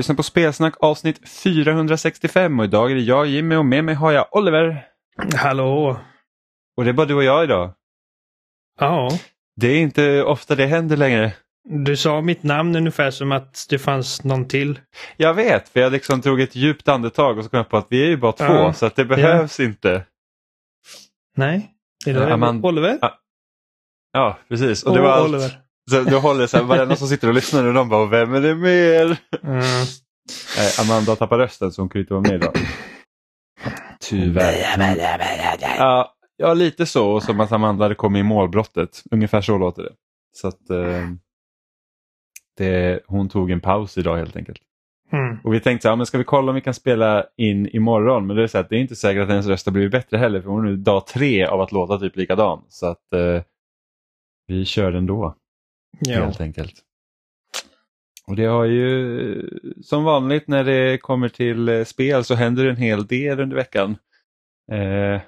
Lyssnar på Spelsnack avsnitt 465 och idag är det jag Jimmy och med mig har jag Oliver. Hallå! Och det är bara du och jag idag. Ja, Det är inte ofta det händer längre. du sa mitt namn ungefär som att det fanns någon till. Jag vet, för jag liksom tog ett djupt andetag och så kom jag på att vi är ju bara två Ja. så att det behövs inte. Nej, idag är det Amand- Oliver. Ja, Ja, precis. Och Och det var allt. Oliver. Så du håller så här, varenda som sitter och lyssnar och de bara, vem är det mer? Mm. Nej, Amanda tappar rösten så hon kunde inte vara med idag. Tyvärr. Ja, ja, lite så. Och som att Amanda hade kommit i målbrottet. Ungefär så låter det. Så att eh, det, hon tog en paus idag helt enkelt. Mm. Och vi tänkte så här, men ska vi kolla om vi kan spela in imorgon? Men det är, så att det är inte säkert att hennes röst har blivit bättre heller för hon är nu dag tre av att låta typ likadan. Så att eh, vi kör ändå Ja. helt enkelt. Och det har ju som vanligt när det kommer till eh, spel så händer det en hel del under veckan. Eh,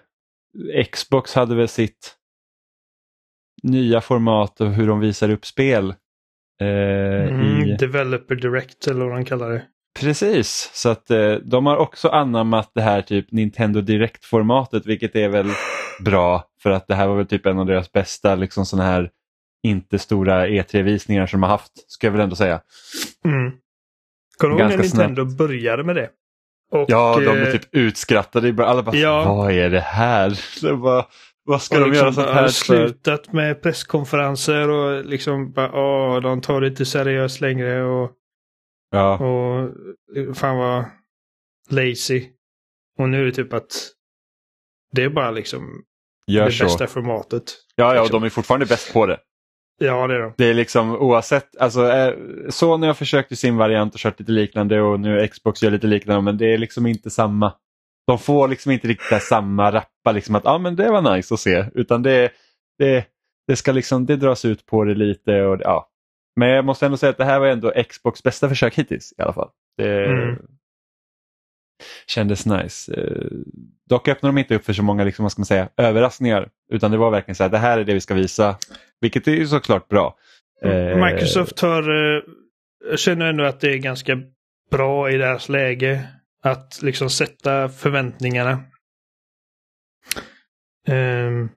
Xbox hade väl sitt nya format och hur de visar upp spel. Eh, Mm, i... Developer Direct eller vad de kallar det. Precis, så att eh, de har också anammat det här typ Nintendo Direct-formatet vilket är väl bra för att det här var väl typ en av deras bästa liksom sådana här inte stora E3-visningar som de har haft, ska jag väl ändå säga. Mm. Kommer du ihåg när Nintendo började med det? Och, Ja, de eh, blev typ utskrattade. Alla bara, Ja. vad är det här? Det bara, vad ska de liksom göra sånt bara här för? slutat med presskonferenser och liksom bara, åh, de tar det inte seriöst längre och, Ja, och eh, fan vad lazy. Och nu är det typ att det är bara liksom gör det så. bästa formatet. Ja, ja, och liksom. de är fortfarande bäst på det. Ja, det är de. Det är liksom oavsett, alltså eh, Sony har försökt i sin variant och kört lite liknande och nu Xbox gör lite liknande men det är liksom inte samma. De får liksom inte riktigt samma rappa liksom att ah, men det var nice att se utan det, det, det ska liksom, det dras ut på det lite och ja. Men jag måste ändå säga att det här var ändå Xbox bästa försök hittills i alla fall. Det Mm. Kändes nice. Eh, Dock öppnar de inte upp för så många liksom, vad ska man säga, överraskningar utan det var verkligen så här, det här är det vi ska visa. Vilket är ju såklart bra. Eh, Microsoft har, eh, jag känner ändå att det är ganska bra i deras läge att liksom sätta förväntningarna. Ehm,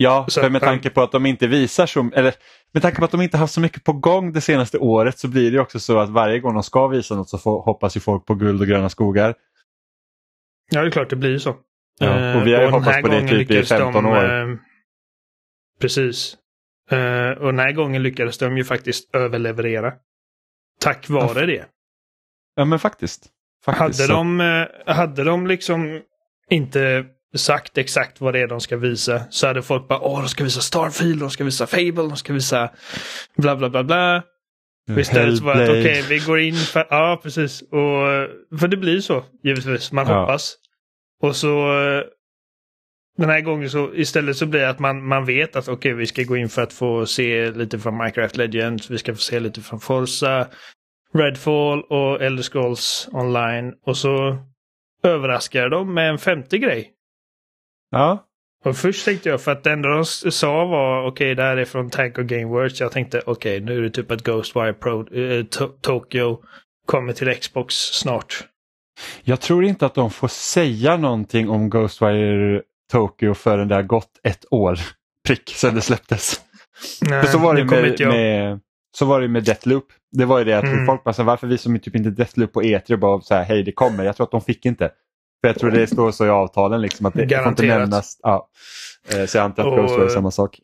Ja, för att med tanke på att de inte visar så, eller med tanke på att de inte haft så mycket på gång det senaste året så blir det också så att varje gång de ska visa något så får, hoppas ju folk på guld och gröna skogar. Ja, det är klart det blir så. Ja, och vi har ju hoppats på det gången typ i lyckades 15 de, år. eh, precis. Eh, och den här gången lyckades de ju faktiskt överleverera. Tack vare det. Ja men faktiskt. faktiskt Hade de, eh, hade de liksom inte sagt exakt vad det är de ska visa så hade folk bara åh, de ska visa Starfield, de ska visa Fable, de ska visa bla bla bla bla. Och istället så var att okej, vi går in för, ja precis. Och, för det blir så, givetvis. Man Ja. hoppas. Och så den här gången så istället så blir det att man, man vet att okej, vi ska gå in för att få se lite från Minecraft Legends, vi ska få se lite från Forza, Redfall och Elder Scrolls online. Och så överraskar de med en femte grej. Ja, Och först tänkte jag, för att det enda de sa var okej, det här är från Tank och Gameworks. Jag tänkte okej, nu är det typ att Ghostwire Pro, eh, To- Tokyo kommer till Xbox snart. jag tror inte att de får säga någonting om Ghostwire Tokyo förrän det har gått ett år prick sedan det släpptes. Nej, För så var det med, med, så var det med Deathloop. Det var ju det att Mm. folk bara, så varför visar de typ inte Deathloop på E3 och bara så här, hej det kommer. Jag tror att de fick inte. För jag tror det står så i avtalen liksom att det får inte Garanterat. nämnas. Ja. Eh, Så jag antar att Och- Ghostwire är samma sak.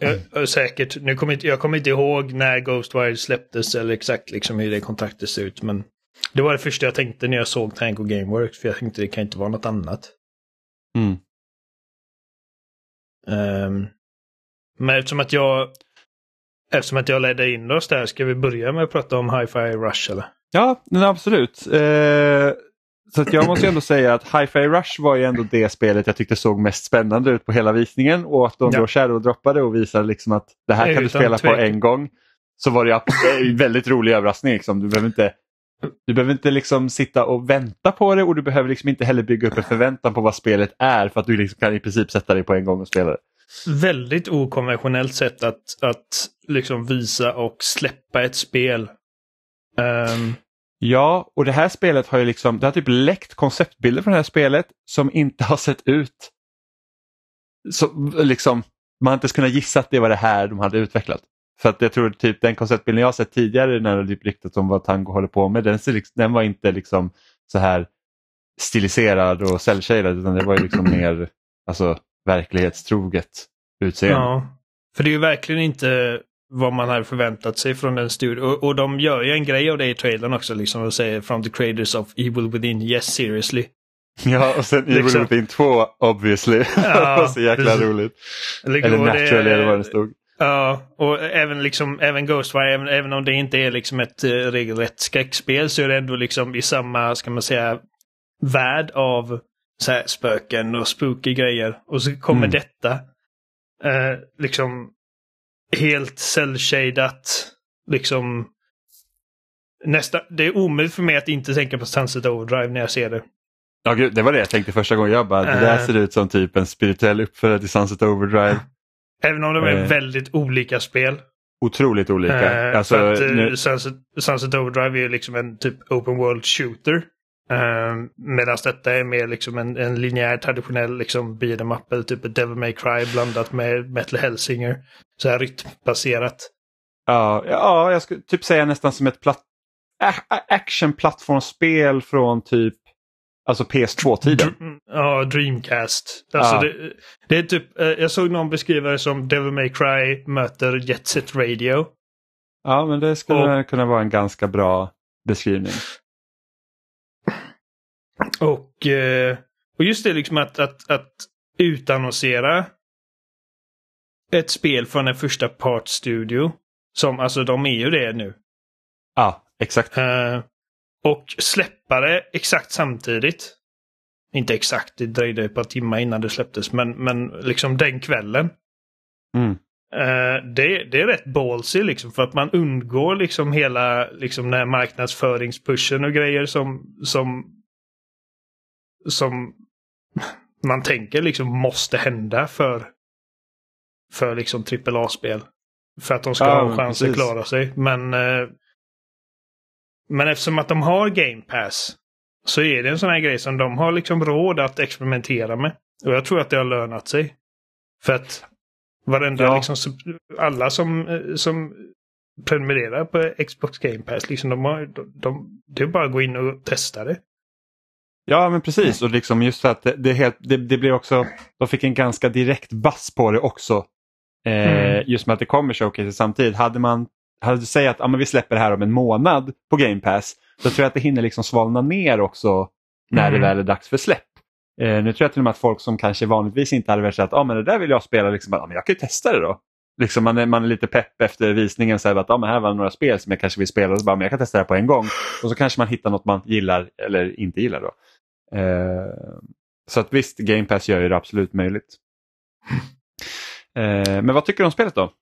Ja, ja, säkert. Nu kommer inte, jag kommer inte ihåg när Ghostwire släpptes eller exakt liksom hur det kontraktet ser ut. Men det var det första jag tänkte när jag såg Tank och Gameworks. För jag tänkte det kan inte vara något annat. Mm. Ehm, men eftersom att jag Eftersom att jag ledde in oss där, ska vi börja med att prata om Hi-Fi Rush eller? Ja, absolut. Eh, så jag måste ändå säga att Hi-Fi Rush var ju ändå det spelet jag tyckte såg mest spännande ut på hela visningen och att de Ja. då shadow-droppade och visade liksom att det här kan du spela på tvekan. en gång. Så var det ju en väldigt rolig överraskning. Liksom. Du behöver inte, du behöver inte liksom sitta och vänta på det och du behöver liksom inte heller bygga upp en förväntan på vad spelet är för att du liksom kan i princip sätta dig på en gång och spela det. Väldigt okonventionellt sätt att, att liksom visa och släppa ett spel. Ehm, Ja, och det här spelet har ju liksom, det har typ läckt konceptbilder från det här spelet som inte har sett ut så, liksom, man har inte ens kunnat gissa att det var det här de hade utvecklat. För att jag tror typ den konceptbilden jag sett tidigare när det typ ryktats om vad Tango håller på med, den, liksom, den var inte liksom så här stiliserad och cellshaded utan det var ju liksom mer alltså, verklighetstroget utseende. Ja, för det är ju verkligen inte vad man hade förväntat sig från den studion. Och, och de gör ju en grej av det i trailern också, liksom och säger from the creators of Evil Within, yes seriously. Ja, och sen Evil liksom. Within 2 obviously. Ja, det var så jäkla precis. roligt. Liksom, eller naturally eller vad det stod. Ja, och även, liksom, även Ghostwire, även, även om det inte är liksom ett uh, regelrätt skräckspel så är det ändå liksom i samma, ska man säga, värld av så här, spöken och spooky grejer. Och så kommer mm. detta. Uh, liksom helt cellshadat. Liksom nästa, det är omöjligt för mig att inte tänka på Sunset Overdrive när jag ser det. Ja, gud, det var det jag tänkte första gången. Jag bara, det där uh, ser ut som typ en spirituell uppföljare till Sunset Overdrive. Även om de är uh, väldigt olika spel. Otroligt olika. Uh, alltså, att, nu... Sunset, Sunset Overdrive är liksom en typ open world shooter. Uh, Medan detta är mer liksom en, en linjär traditionell liksom beat'em eller typ Devil May Cry blandat med Metal Hellsinger. Så här rytmbaserat. Ja, ja, jag skulle typ säga nästan som ett platt, action-plattformsspel från typ Alltså PS2-tiden? Ja, Dreamcast. Alltså ja. Det, det, är typ, eh, jag såg någon beskriva det som Devil May Cry möter Jet Set Radio. Ja, men det skulle och, kunna vara en ganska bra beskrivning. Och, eh, och just det liksom att, att, att utannonsera ett spel från en första part studio. Som, alltså de är ju det nu. Ja, exakt. Uh, och släppa det exakt samtidigt. Inte exakt, det dröjde ett par timmar innan det släpptes, men, men liksom den kvällen. Mm. Uh, det, det är rätt ballsy liksom för att man undgår liksom hela liksom den här marknadsföringspushen och grejer som, som, som man tänker liksom måste hända för, för liksom AAA-spel. För att de ska ja, ha en chans precis. att klara sig. Men uh, men eftersom att de har Game Pass så är det en sån här grej som de har liksom råd att experimentera med. Och jag tror att det har lönat sig. För att varenda, ja. liksom, alla som, eh, som prenumererar på Xbox Game Pass, liksom, de har, de, de, det är bara att gå in och testa det. Ja men precis och liksom just för att det, det, helt, det, det blir också, de fick en ganska direkt bass på det också. Eh, mm. Just med att det kommer showcase samtidigt. Hade man hade du sagt att ah, men vi släpper det här om en månad på Game Pass, då tror jag att det hinner liksom svalna ner också när mm. det väl är dags för släpp. Eh, nu tror jag till och med att folk som kanske vanligtvis inte hade velat att ah, men det där vill jag spela, liksom, ah, men jag kan ju testa det då. Liksom man, är, man är lite pepp efter visningen, så att ah, men här var några spel som jag kanske vill spela och så bara, men jag kan testa det här på en gång. Och så kanske man hittar något man gillar eller inte gillar. då. Eh, så att visst, Game Pass gör ju det absolut möjligt. Eh, men vad tycker du om spelet då?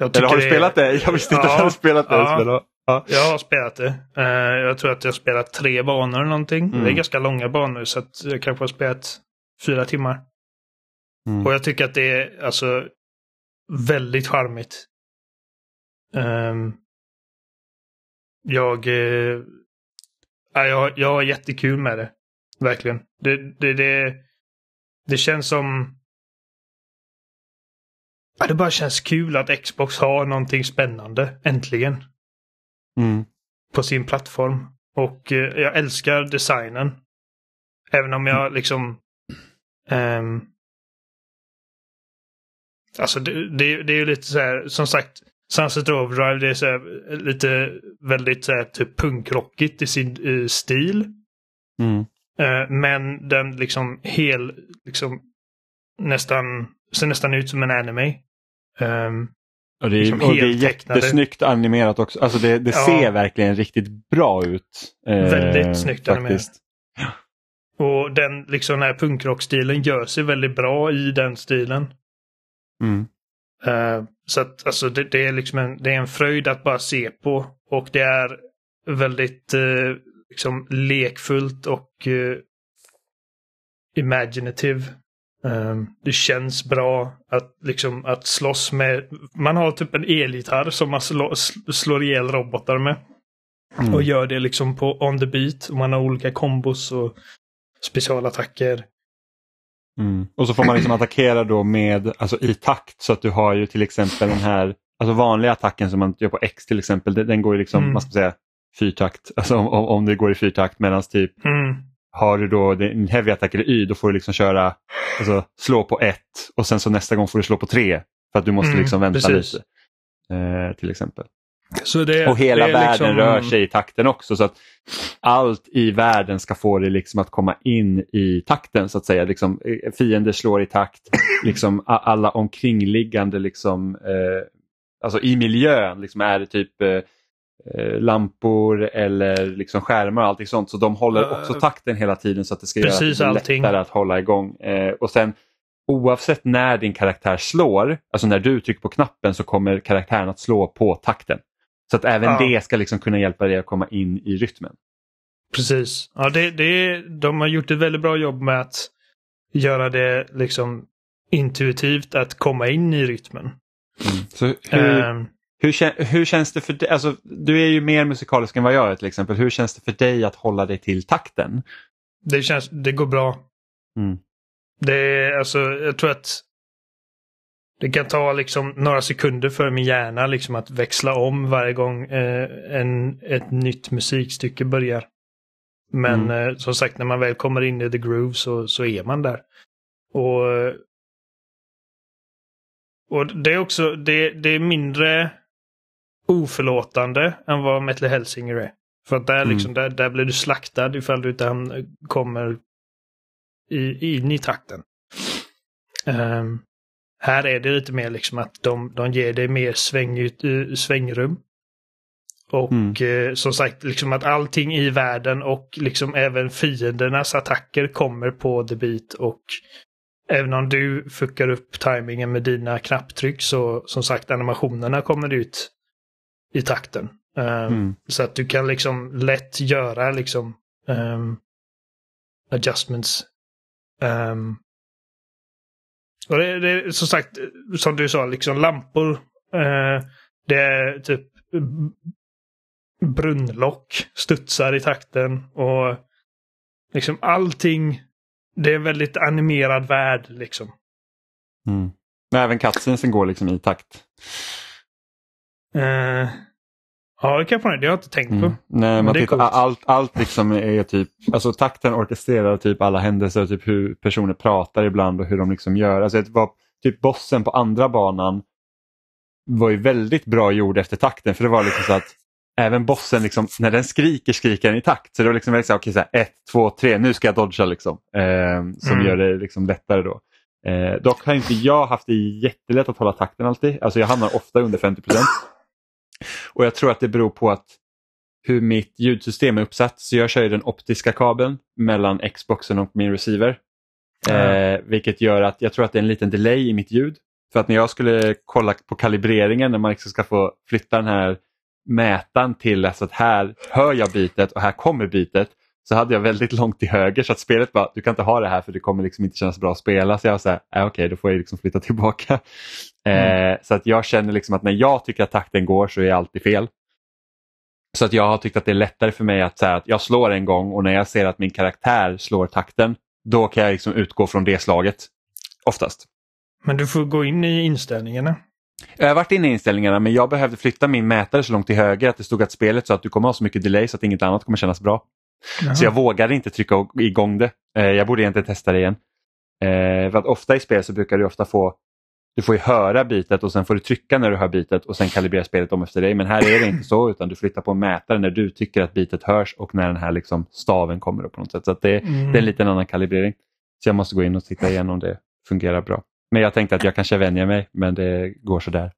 Eller har du spelat det? Jag visste inte ja, att du hade spelat det. Ja, ja. Jag har spelat det. Uh, jag tror att jag har spelat tre banor eller någonting. Mm. Det är mm. ganska långa banor så att jag kanske har spelat fyra timmar. Mm. Och jag tycker att det är alltså väldigt charmigt. Um, jag, jag, jag har jättekul med det. Verkligen. Det, det, det, det känns som Ja, det bara känns kul att Xbox har någonting spännande, äntligen. Mm. På sin plattform. Och eh, jag älskar designen. Även om jag liksom... Um, alltså det, det, det är ju lite så här, som sagt, Sunset Overdrive det är så här, lite väldigt så här, typ punkrockigt i sin uh, stil. Mm. Uh, men den liksom hel, liksom nästan, ser nästan ut som en anime. Um, och det är, liksom och det är jättesnyggt animerat också. Alltså det, det ja. ser verkligen riktigt bra ut. Eh, väldigt snyggt animerat. Och den liksom här punkrockstilen gör sig väldigt bra i den stilen. Mm. Uh, så att alltså det, det, är liksom en, det är en fröjd att bara se på. Och det är väldigt uh, liksom lekfullt och uh, imaginative. Um, det känns bra att, liksom, att slåss med... Man har typ en elgitarr som man slå, slår ihjäl robotar med. Mm. Och gör det liksom på on the beat. Man har olika kombos och specialattacker. Mm. Och så får man liksom attackera då med, alltså i takt så att du har ju till exempel den här alltså vanliga attacken som man gör på X till exempel, den, den går ju liksom, Mm. man ska säga, fyrtakt, alltså om, om, om det går i fyrtakt medan typ Mm. har du då en heavy attack eller Y då får du liksom köra, alltså slå på ett och sen så nästa gång får du slå på tre för att du måste Mm, liksom vänta precis. lite. Eh, till exempel. Det, Och hela det är världen liksom- rör sig i takten också så att allt i världen ska få dig liksom att komma in i takten så att säga. Liksom, eh, fiender slår i takt, liksom, alla omkringliggande liksom, eh, alltså i miljön liksom, är det typ eh, lampor eller liksom skärmar och allting sånt. Så de håller Eh, också takten hela tiden så att det ska precis göra det allting. lättare att hålla igång. Eh, och sen oavsett när din karaktär slår, alltså när du trycker på knappen så kommer karaktären att slå på takten. Så att även Ja. det ska liksom kunna hjälpa dig att komma in i rytmen. Precis. Ja, det, det, de har gjort ett väldigt bra jobb med att göra det liksom intuitivt att komma in i rytmen. Så hur, Ehm, hur, hur känns det för dig? Alltså, du är ju mer musikalisk än vad jag är till exempel. Hur känns det för dig att hålla dig till takten? det känns, det går bra. Mm. Det är alltså, jag tror att det kan ta liksom några sekunder för min hjärna liksom att växla om varje gång eh, en, ett nytt musikstycke börjar. Men eh, som sagt, när man väl kommer in i the groove så, så är man där. Och, och det är också, det, det är mindre oförlåtande än vad Metal Hellsinger är. För att där, Mm. liksom, där, där blir du slaktad ifall du inte kommer i, in i takten. Ehm, här är det lite mer liksom att de, de ger dig mer sväng, ut- svängrum. Och Mm. eh, som sagt, liksom att allting i världen och liksom även fiendernas attacker kommer på the beat. Och även om du fuckar upp tajmingen med dina knapptryck så som sagt animationerna kommer ut i takten. Ehm, Mm. Så att du kan liksom lätt göra liksom ehm, adjustments. Ehm, och det, är som sagt, som du sa, liksom lampor. eh, det är typ brunnlock studsar i takten och liksom allting. Det är en väldigt animerad värld liksom. Mm. Men även cutscenesen går liksom i takt. Eh, ja, det kan jag det. Har jag inte tänkt på. Mm. Nej, tittar, coolt. allt, allt liksom är typ, alltså takten orkestrerar typ alla händelser, typ hur personer pratar ibland och hur de liksom gör. Alltså det var typ bossen på andra banan var ju väldigt bra gjord efter takten för det var liksom så att även bossen, liksom, när den skriker skriker den i takt. Så det var liksom väldigt så här, okej, så här, ett, två, tre, nu ska jag dodga liksom. Eh, som Mm. gör det liksom lättare då. Eh, dock har inte jag haft det jättelätt att hålla takten alltid. Alltså jag hamnar ofta under 50 Och jag tror att det beror på att hur mitt ljudsystem är uppsatt. Så jag kör den optiska kabeln mellan Xboxen och min receiver. Eh, vilket gör att jag tror att det är en liten delay i mitt ljud. För att när jag skulle kolla på kalibreringen när man liksom ska få flytta den här mätaren till alltså att här hör jag bitet och här kommer bitet. Så hade jag väldigt långt till höger så att spelet bara, du kan inte ha det här för det kommer liksom inte kännas bra att spela. Så jag var så här, äh, okej då får jag liksom flytta tillbaka. Eh, så att jag känner liksom att när jag tycker att takten går så är jag alltid fel. Så att jag har tyckt att det är lättare för mig att, så här, att jag slår en gång och när jag ser att min karaktär slår takten, då kan jag liksom utgå från det slaget. Oftast. Men du får gå in i inställningarna. Jag har varit inne i inställningarna men jag behövde flytta min mätare så långt till höger att det stod att spelet så att du kommer ha så mycket delay så att inget annat kommer kännas bra. Jaha. Så jag vågade inte trycka igång det. Eh, jag borde egentligen testa det igen. Eh, för att ofta i spel så brukar du ofta få du får ju höra bitet och sen får du trycka när du hör bitet och sen kalibrera spelet om efter dig. Men här är det inte så utan du flyttar på en mätare när du tycker att bitet hörs och när den här liksom staven kommer upp på något sätt. Så det, Mm. det är en liten annan kalibrering. Så jag måste gå in och titta igen om det fungerar bra. Men jag tänkte att jag kanske vänjer mig men det går sådär.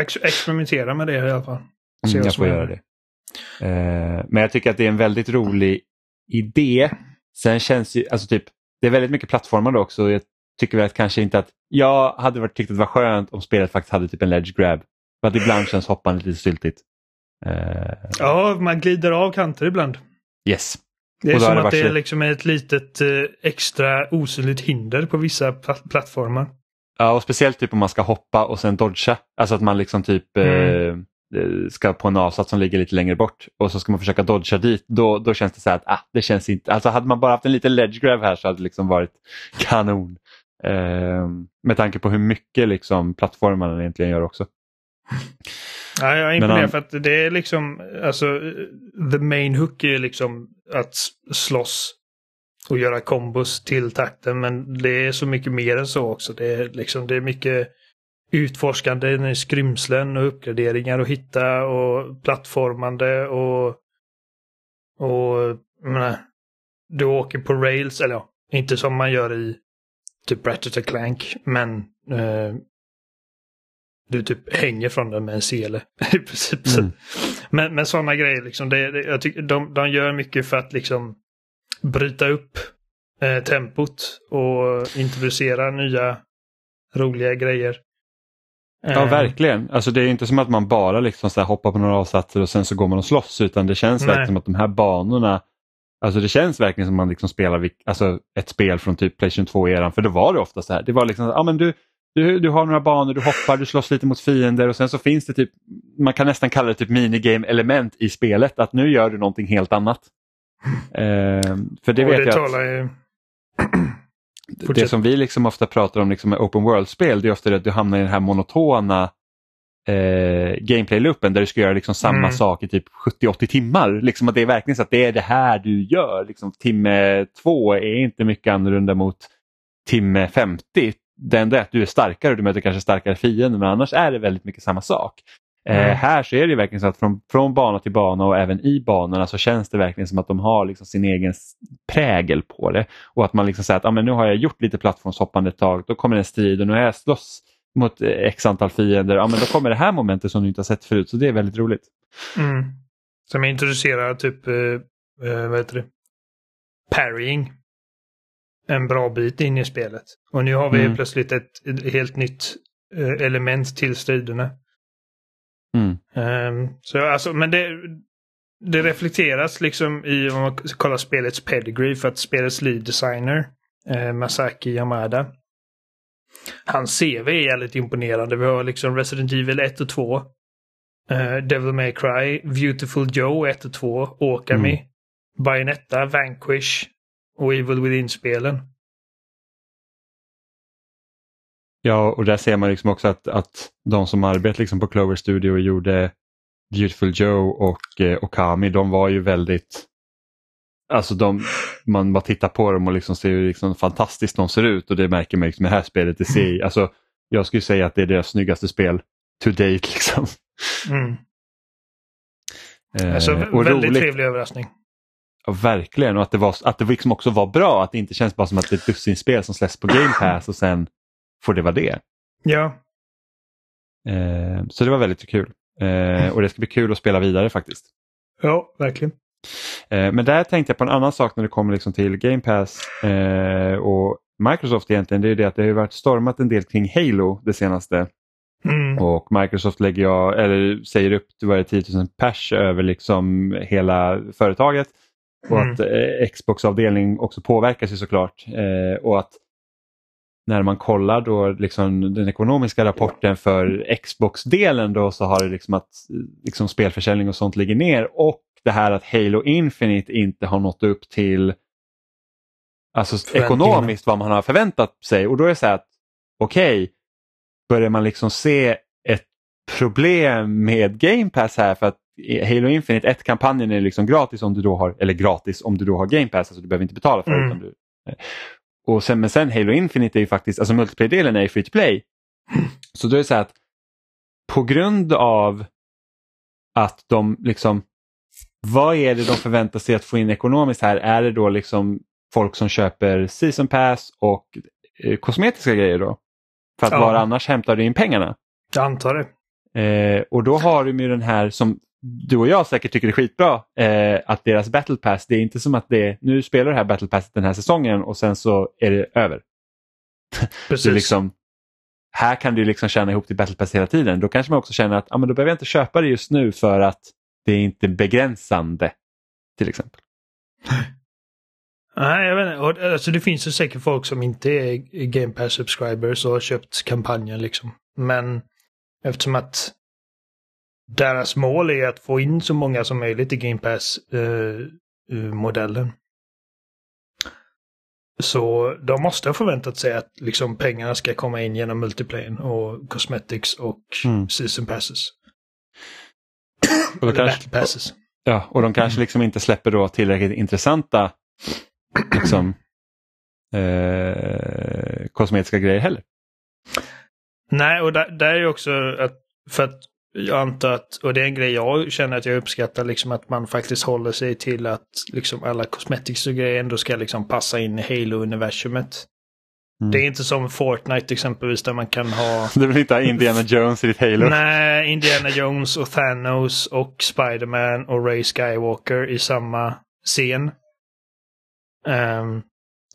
Ex- experimentera med det i alla fall. Se Mm, jag får göra det. Eh, men jag tycker att det är en väldigt rolig idé. Sen känns ju, alltså typ, det är väldigt mycket plattformar också. Jag tycker väl att kanske inte att, jag hade varit, tyckt att det var skönt om spelet faktiskt hade typ en ledge grab. För att ibland känns hoppandet lite styltigt. Eh, Ja, man glider av kanter ibland. yes. Det är som det att det är liksom ett litet eh, extra osynligt hinder på vissa pla- plattformar. Ja, och speciellt typ om man ska hoppa och sen dodga. Alltså att man liksom typ, Mm. eh, ska på en avsats som ligger lite längre bort och så ska man försöka dodga dit, då, då känns det så här att ah, det känns inte, alltså hade man bara haft en liten ledge grab här så hade det liksom varit kanon. Eh, med tanke på hur mycket liksom plattformarna egentligen gör också. Ja, jag är imponerad för att det är liksom, alltså the main hook är liksom att slåss och göra kombos till takten. Men det är så mycket mer än så också. Det är, liksom, det är mycket utforskande i skrymslen och uppgraderingar att hitta och plattformande och, och menar, du åker på rails, eller ja, inte som man gör i typ Ratchet Clank, men eh, du typ hänger från den med en sele. I princip. Mm. Men, men sådana grejer, liksom, det, det, jag tycker de, de gör mycket för att liksom bryta upp eh, tempot och introducera nya roliga grejer. Ja, eh. verkligen. Alltså det är inte som att man bara liksom så hoppar på några avsatser och sen så går man och slåss utan det känns Nej. verkligen som att de här banorna Alltså det känns verkligen som att man liksom spelar alltså ett spel från typ Playstation 2-eran för då var det ofta så här. Det var liksom, ja men du, du, du har några banor, du hoppar, du slåss lite mot fiender och sen så finns det typ, man kan nästan kalla det typ minigame element i spelet, att nu gör du någonting helt annat. Eh, för det och vet det jag att, ju... Det som vi liksom ofta pratar om liksom med open world-spel det är ofta att du hamnar i den här monotona eh, gameplay-loopen där du ska göra liksom samma mm. sak i typ 70-80 timmar. Liksom att det är verkligen så att det är det här du gör. Liksom, timme två är inte mycket annorlunda mot timme 50. Det enda är att du är starkare och du möter kanske starkare fiender men annars är det väldigt mycket samma sak. Eh, mm. Eh, här så är det verkligen så att från, från bana till bana och även i banorna så känns det verkligen som att de har liksom sin egen prägel på det. Och att man liksom säger att ah, men nu har jag gjort lite plattformshoppande ett tag, då kommer en strid och nu har jag slåss mot eh, x antal fiender, ja men då kommer det här momentet som du inte har sett förut så det är väldigt roligt. Mm. Som introducerar typ, eh, eh, vad heter det, parrying en bra bit in i spelet. Och nu har vi mm. plötsligt ett, ett helt nytt eh, element till striderna. Mm. Um, så alltså, men det, det reflekteras liksom i om man kollar spelets pedigree för att spelets lead designer eh, Masaki Yamada. Hans CV är jävligt imponerande. Vi har liksom Resident Evil 1 och 2. Eh, Devil May Cry, Beautiful Joe 1 och 2, Okami, mm. Bayonetta, Vanquish och Evil Within-spelen. Ja, och där ser man liksom också att, att de som arbetar liksom på Clover Studio och gjorde Beautiful Joe och eh, Okami, de var ju väldigt Alltså de, man bara tittar på dem och liksom ser hur liksom fantastiskt de ser ut och det märker man liksom i det här spelet. Det ser, alltså, jag skulle säga att det är deras snyggaste spel to date. Liksom. Mm. Eh, alltså, väldigt roligt. trevlig överraskning. Ja, verkligen och att det, var, att det liksom också var bra. Att det inte känns bara som att det är ett dussinspel som släpps på Game Pass och sen får det vara det. Ja. Eh, så det var väldigt kul. Eh, och det ska bli kul att spela vidare faktiskt. Ja, verkligen. Eh, men där tänkte jag på en annan sak när det kommer liksom till Game Pass eh, och Microsoft egentligen. Det är det att det har varit stormat en del kring Halo det senaste. Mm. Och Microsoft lägger jag, eller säger upp det var 10 000 pers över liksom hela företaget. Och mm. att eh, Xbox-avdelning också påverkas ju såklart. Eh, och att när man kollar då liksom den ekonomiska rapporten för Xbox-delen då så har det liksom att liksom spelförsäljning och sånt ligger ner och det här att Halo Infinite inte har nått upp till alltså ekonomiskt vad man har förväntat sig och då är det så här att okej, okay, börjar man liksom se ett problem med Game Pass här för att Halo Infinite 1-kampanjen är liksom gratis om du då har, eller gratis om du då har Game Pass, alltså du behöver inte betala för det. Mm. Och sen, men sen Halo Infinite är ju faktiskt, alltså multiplayer-delen är ju free to play. Så då är det så här att på grund av att de liksom vad är det de förväntar sig att få in ekonomiskt här? Är det då liksom folk som köper season pass och eh, kosmetiska grejer då? För att ja. var annars hämtar du in pengarna? Jag antar det. Eh, och då har de ju den här som du och jag säkert tycker är skitbra, eh, att deras battle pass, det är inte som att det är, nu spelar det här battle passet den här säsongen och sen så är det över. Precis. det liksom, här kan du liksom tjäna ihop till battle pass hela tiden. Då kanske man också känner att ah, men då behöver jag inte köpa det just nu för att det är inte begränsande till exempel. Nej, jag vet inte. Alltså, det finns ju säkert folk som inte är Game Pass subscribers och har köpt kampanjen liksom. Men eftersom att deras mål är att få in så många som möjligt i Game Pass-modellen. så de måste ha förväntat sig att liksom, pengarna ska komma in genom multiplayer och cosmetics och Mm. season passes. Och, Eller kanske, battle passes. ja, och de kanske liksom inte släpper då tillräckligt intressanta liksom, eh, kosmetiska grejer heller. Nej, och där, där är ju också att, för att jag antar att, och det är en grej jag känner att jag uppskattar, liksom att man faktiskt håller sig till att liksom alla cosmetics och grejer ändå ska liksom passa in i Halo-universumet. Mm. Det är inte som Fortnite exempelvis där man kan ha Du vill inte ha Indiana Jones i ditt Halo? Nej, Indiana Jones och Thanos och Spiderman och Ray Skywalker i samma scen. Ehm,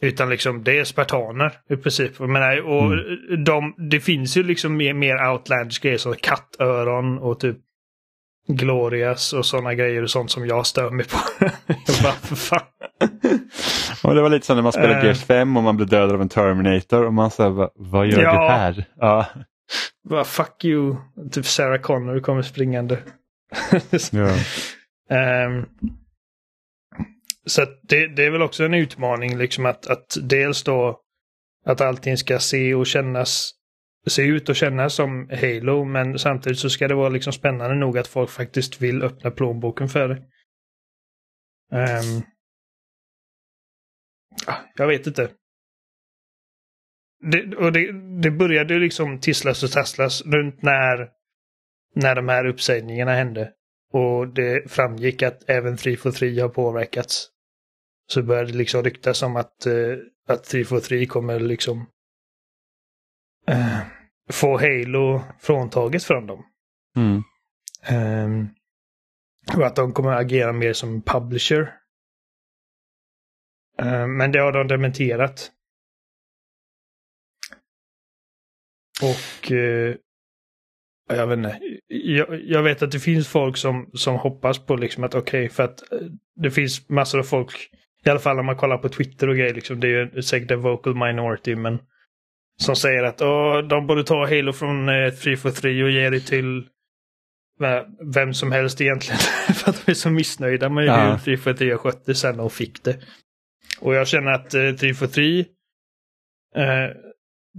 utan liksom det är spartaner i princip. Jag menar, och de, det finns ju liksom mer, mer outlandish grejer som kattöron och typ Glorias och sådana grejer och sånt som jag stör mig på. jag bara, för fan. Och det var lite som när man spelade Eh. Gears 5 och man blev dödad av en Terminator och man sa vad, gör Ja. du här? Ja. Bara, fuck you. Typ Sarah Connor kommer springande. Ja. Ehm, så att det, det är väl också en utmaning liksom att, att dels då att allting ska se och kännas se ut och kännas som Halo men samtidigt så ska det vara liksom spännande nog att folk faktiskt vill öppna plånboken för det. Um, jag vet inte. Det, och det, det började liksom tisslas och tasslas runt när, när de här uppsägningarna hände. Och det framgick att även 343 har påverkats. Så började det liksom ryktas om att, eh, att 343 kommer liksom eh, få Halo fråntaget från dem. Mm. Ehm, och att de kommer agera mer som publisher. Ehm, men det har de dementerat. Och eh, jag vet inte. Jag, jag vet att det finns folk som, som hoppas på liksom att okej, för att eh, det finns massor av folk, i alla fall om man kollar på Twitter och grejer, liksom, det är ju säkert en vocal minority, men som säger att Åh, de borde ta Halo från eh, 343 och ge det till vem som helst egentligen. för att de är så missnöjda med Ja. hur 343 har skött det sen och fick det. Och jag känner att eh, 343 eh,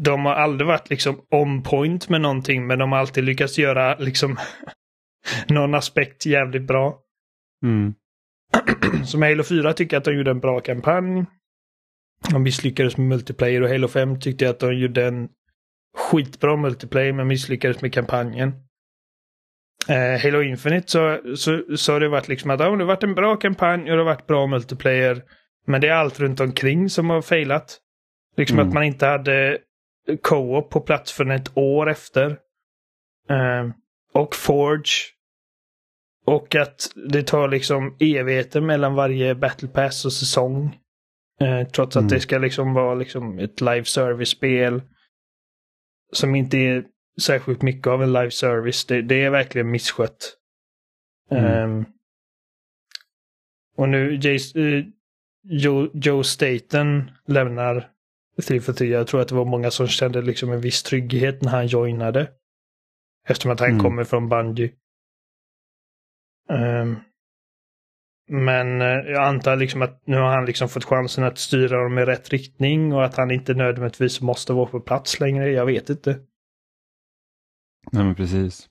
de har aldrig varit liksom on point med någonting men de har alltid lyckats göra liksom någon aspekt jävligt bra. Mm. Som Halo 4 tycker jag att de gjorde en bra kampanj. De misslyckades med multiplayer och Halo 5 tyckte jag att de gjorde en skitbra multiplayer men misslyckades med kampanjen. Eh, Halo Infinite så, så, så har det varit liksom att ja, det har varit en bra kampanj och det har varit bra multiplayer. Men det är allt runt omkring som har failat. Liksom Mm. att man inte hade co-op på plats för ett år efter. Eh, och Forge. Och att det tar liksom evigheter mellan varje Battle Pass och säsong. Eh, trots att Mm. det ska liksom vara liksom ett live service-spel. Som inte är särskilt mycket av en live service. Det, det är verkligen misskött. Mm. Ehm, och nu Jace, eh, Joe, Joe Staten lämnar 343. Jag tror att det var många som kände liksom en viss trygghet när han joinade. Eftersom att han Mm. kommer från Bungie. Ehm, men eh, jag antar liksom att nu har han liksom fått chansen att styra dem i rätt riktning och att han inte nödvändigtvis måste vara på plats längre. Jag vet inte. Nej, men precis.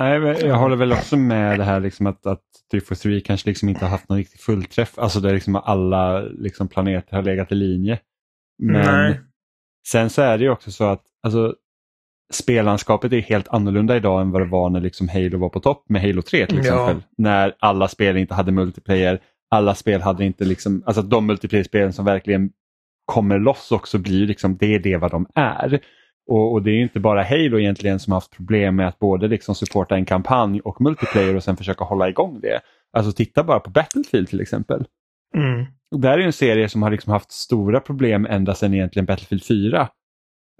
Nej, men jag håller väl också med det här liksom att, att 343 kanske liksom inte har haft någon riktig fullträff. Alltså där liksom alla liksom planeter har legat i linje. Men Nej. sen så är det ju också så att alltså, spellandskapet är helt annorlunda idag än vad det var när liksom Halo var på topp med Halo 3 till Ja. exempel. När alla spel inte hade multiplayer. Alla spel hade inte liksom, alltså de multiplayer-spelen som verkligen kommer loss också blir liksom, det är det vad de är. Och, och det är inte bara Halo egentligen som har haft problem med att både liksom supporta en kampanj och multiplayer och sen försöka hålla igång det. Alltså titta bara på Battlefield till exempel. Mm. Och där är ju en serie som har liksom haft stora problem ända sedan egentligen Battlefield 4.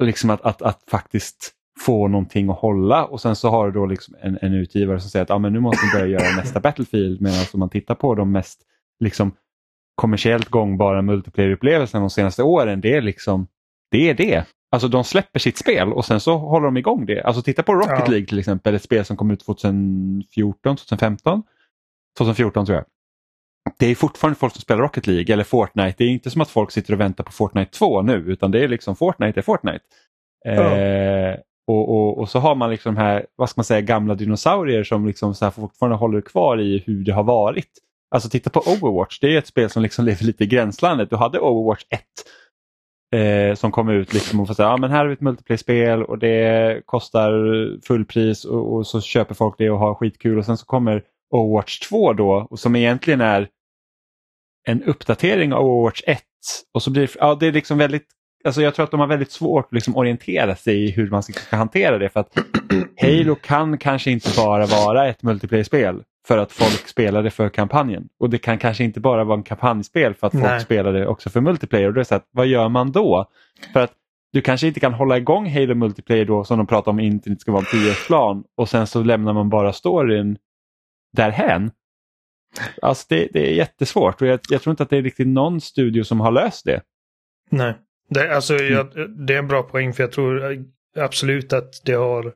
Liksom att, att, att faktiskt få någonting att hålla och sen så har du då liksom en, en utgivare som säger att ah, men nu måste vi börja göra nästa Battlefield medan om man tittar på de mest liksom, kommersiellt gångbara multiplayer-upplevelserna de senaste åren, det är liksom det är det. Alltså de släpper sitt spel och sen så håller de igång det. Alltså titta på Rocket Ja. League till exempel, ett spel som kom ut 2014, 2015, 2014 tror jag. Det är fortfarande folk som spelar Rocket League eller Fortnite. Det är inte som att folk sitter och väntar på Fortnite 2 nu utan det är liksom Fortnite är Fortnite. Ja. Eh, och, och, och så har man liksom de här, vad ska man säga, gamla dinosaurier som liksom så här fortfarande håller kvar i hur det har varit. Alltså titta på Overwatch, det är ett spel som liksom lever lite i gränslandet. Du hade Overwatch 1 eh, som kom ut liksom och får säga, ja men här har vi ett multiplayer-spel och det kostar fullpris och, och så köper folk det och har skitkul och sen så kommer Overwatch 2 då och som egentligen är en uppdatering av Overwatch 1 och så blir ja det är liksom väldigt Alltså jag tror att de har väldigt svårt att liksom orientera sig i hur man ska ska hantera det för att Halo kan kanske inte bara vara ett multiplayer-spel för att folk spelar det för kampanjen. Och det kan kanske inte bara vara en kampanjspel för att folk Nej. spelar det också för multiplayer. Och då är så att, vad gör man då? För att du kanske inte kan hålla igång Halo multiplayer då som de pratar om inte ska vara en 10-plan och sen så lämnar man bara storyn därhän. Alltså det, det är jättesvårt och jag, jag tror inte att det är riktigt någon studio som har löst det. Nej. Det, alltså, jag, det är en bra poäng för jag tror absolut att det har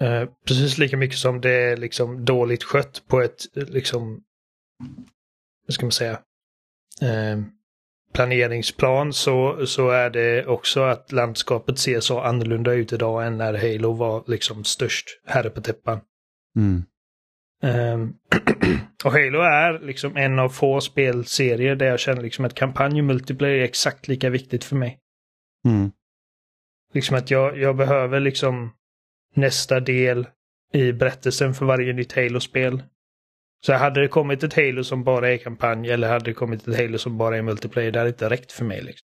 eh, precis lika mycket som det är liksom dåligt skött på ett liksom, vad ska man säga, eh, planeringsplan så, så är det också att landskapet ser så annorlunda ut idag än när Halo var liksom störst herre på täppan. Ehm, och Halo är liksom en av få spelserier där jag känner liksom att kampanj och multiplayer är exakt lika viktigt för mig. Mm. Liksom att jag, jag behöver liksom nästa del i berättelsen för varje nytt Halo-spel. Så hade det kommit ett Halo som bara är kampanj eller hade det kommit ett Halo som bara är multiplayer, det hade inte räckt för mig. Liksom.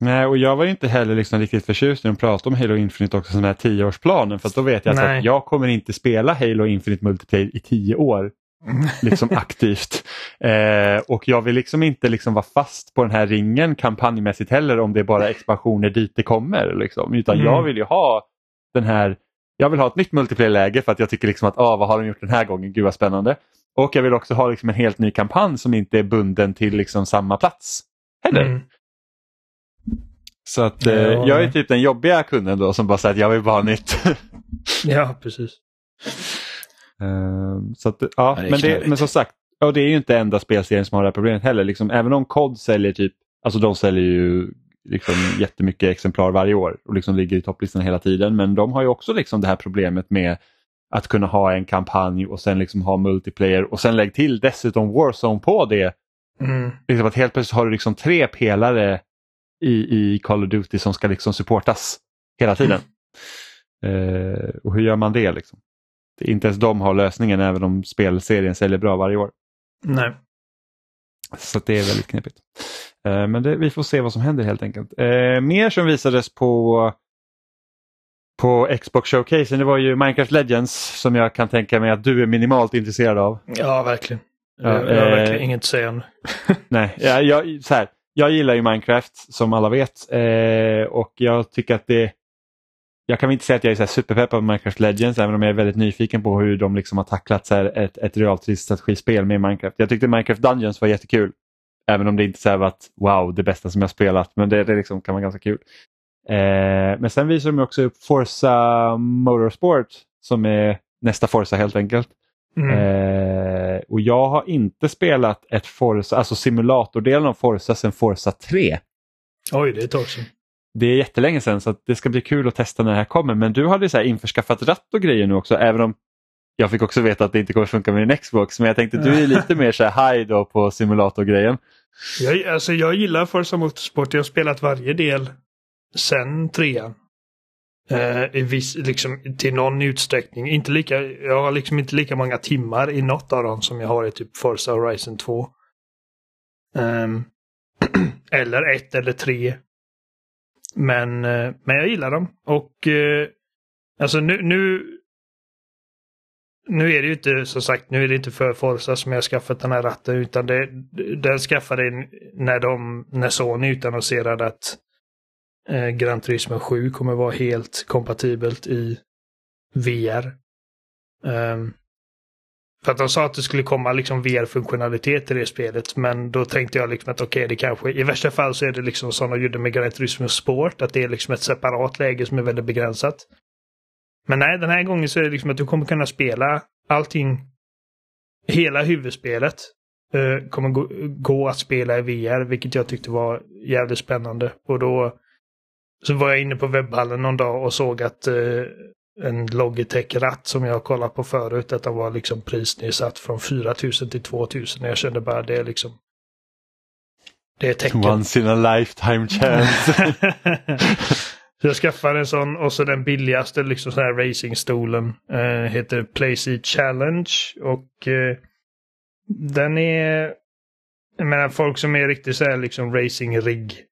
Nej, och jag var inte heller liksom riktigt förtjust när de pratade om Halo Infinite också, den här tioårsplanen. För då vet jag att jag kommer inte spela Halo Infinite Multiplayer i tio år. Liksom aktivt. Eh, och jag vill liksom inte liksom vara fast på den här ringen kampanjmässigt heller om det är bara expansioner dit det kommer. Liksom. Utan Mm. jag vill ju ha den här jag vill ha ett nytt multiplayer-läge för att jag tycker liksom att ah, vad har de gjort den här gången, gud vad spännande. Och jag vill också ha liksom en helt ny kampanj som inte är bunden till liksom samma plats. Heller. Mm. Så att eh, Ja. jag är typ den jobbiga kunden då som bara säger att jag vill bara ha nytt. Ja, precis. Ehm, så att, ja, det men, det, men som sagt, och det är ju inte enda spelserien som har det här problemet heller. Liksom, även om COD säljer typ, alltså de säljer ju liksom jättemycket exemplar varje år och liksom ligger i topplistan hela tiden. Men de har ju också liksom det här problemet med att kunna ha en kampanj och sen liksom ha multiplayer och sen lägg till dessutom Warzone på det. Mm. Liksom att helt plötsligt har du liksom tre pelare i, i Call of Duty som ska liksom supportas hela tiden. Eh, och hur gör man det? Liksom? Det, inte ens de har lösningen även om spelserien säljer bra varje år. Nej. Så det är väldigt knepigt. Eh, men det, vi får se vad som händer helt enkelt. Eh, mer som visades på på Xbox Showcase det var ju Minecraft Legends som jag kan tänka mig att du är minimalt intresserad av. Ja, verkligen. Ja, jag, har eh, verkligen inget att säga det. Nej, jag, jag, så här, jag gillar ju Minecraft som alla vet eh, och jag tycker att det jag kan väl inte säga att jag är så superpeppad på Minecraft Legends även om jag är väldigt nyfiken på hur de liksom har tacklat så ett, ett realtidsstrategispel med Minecraft. Jag tyckte Minecraft Dungeons var jättekul. Även om det inte så var att wow, det bästa som jag spelat. Men det, det liksom kan vara ganska kul. Eh, men sen visar de också upp Forza Motorsport som är nästa Forza helt enkelt. Mm. Eh, och jag har inte spelat ett Forza, alltså simulatordelen av Forza sedan Forza 3. Oj, det är ett tag sedan. Det är jättelänge sedan så det ska bli kul att testa när det här kommer. Men du hade så här införskaffat ratt och grejer nu också även om jag fick också veta att det inte kommer funka med din Xbox. Men jag tänkte du är lite mer så här high då på simulatorgrejen. Jag, alltså, jag gillar Forza Motorsport. Jag har spelat varje del sen trean. Eh, I viss, liksom, till någon utsträckning. Inte lika, jag har liksom inte lika många timmar i något av dem som jag har i typ Forza Horizon 2. Um, ehm, eller ett eller tre. Men, eh, men jag gillar dem. Och uh, alltså nu, nu nu är det ju inte som sagt, nu är det inte för Forza som jag har skaffat den här ratten utan det, den skaffade jag när, de, när Sony utannonserade att eh, Gran Turismo 7 kommer vara helt kompatibelt i VR. Um, ehm, För att de sa att det skulle komma liksom VR-funktionalitet i det spelet. Men då tänkte jag liksom att okej, okay, det kanske i värsta fall så är det liksom som de gjorde med Gran Turismo Sport. Att det är liksom ett separat läge som är väldigt begränsat. Men nej, den här gången så är det liksom att du kommer kunna spela allting. Hela huvudspelet uh, kommer gå, gå, att spela i VR, vilket jag tyckte var jävligt spännande. Och då så var jag inne på webbhallen någon dag och såg att uh, en Logitech-ratt som jag kollat på förut, att den var liksom prisnedsatt från 4000 till 2000. Jag kände bara det är liksom det är tecken. Once in a lifetime chance. så jag skaffade en sån och så den billigaste liksom så här racingstolen eh, heter Playseat Challenge och eh, den är jag menar folk som är riktigt så här liksom racing rig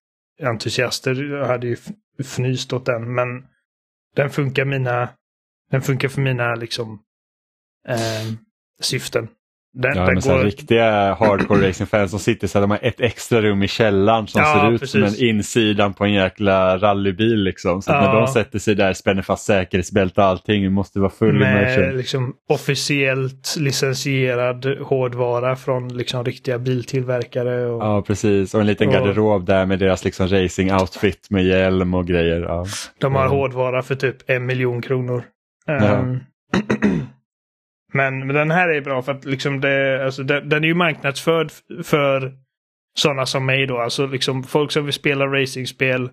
entusiaster hade ju fnyst åt den men den funkar mina, den funkar för mina liksom eh, syften. Den, ja, den men går... riktiga hardcore racing-fans som sitter så här, de har ett extra rum i källaren som ja, ser ut precis. som en insidan på en jäkla rallybil. Liksom. Så ja. när de sätter sig där, spänner fast säkerhetsbälte och allting, måste vara full Med immersion. liksom officiellt licensierad hårdvara från liksom riktiga biltillverkare. Och... Ja precis, och en liten och... garderob där med deras liksom racing-outfit med hjälm och grejer. Ja. De har hårdvara för typ en miljon kronor. Um... Men, men den här är bra för att liksom det, alltså det, den är ju marknadsförd för sådana som mig då. Alltså liksom folk som vill spela racingspel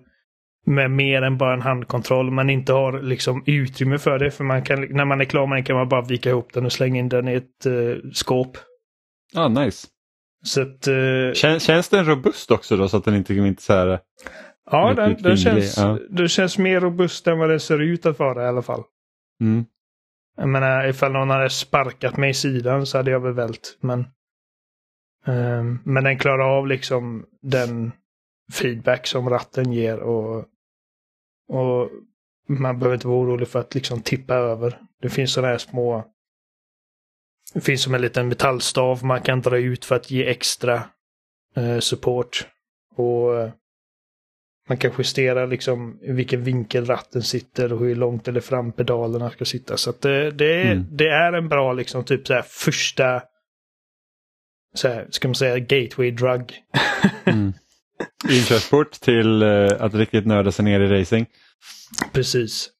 med mer än bara en handkontroll men inte har liksom utrymme för det. För man kan, när man är klar med den kan man bara vika ihop den och slänga in den i ett uh, skåp. Ja, ah, nice. Så att, uh, Kän, känns den robust också då så att den inte, inte så här... Ja, den, den, känns, ja. den känns mer robust än vad den ser ut att vara i alla fall. Mm. Jag menar ifall någon hade sparkat mig i sidan så hade jag väl vält. Men, um, men den klarar av liksom den feedback som ratten ger och, och man behöver inte vara orolig för att liksom tippa över. Det finns sådana här små det finns som en liten metallstav man kan dra ut för att ge extra eh, support. Och eh, man kan justera liksom i vilken vinkel ratten sitter och hur långt eller fram pedalerna ska sitta. Så det, det, är, mm. det är en bra liksom typ så här första så här, ska man säga gateway drug. mm. Inkörsport till uh, att riktigt nörda sig ner i racing. Precis.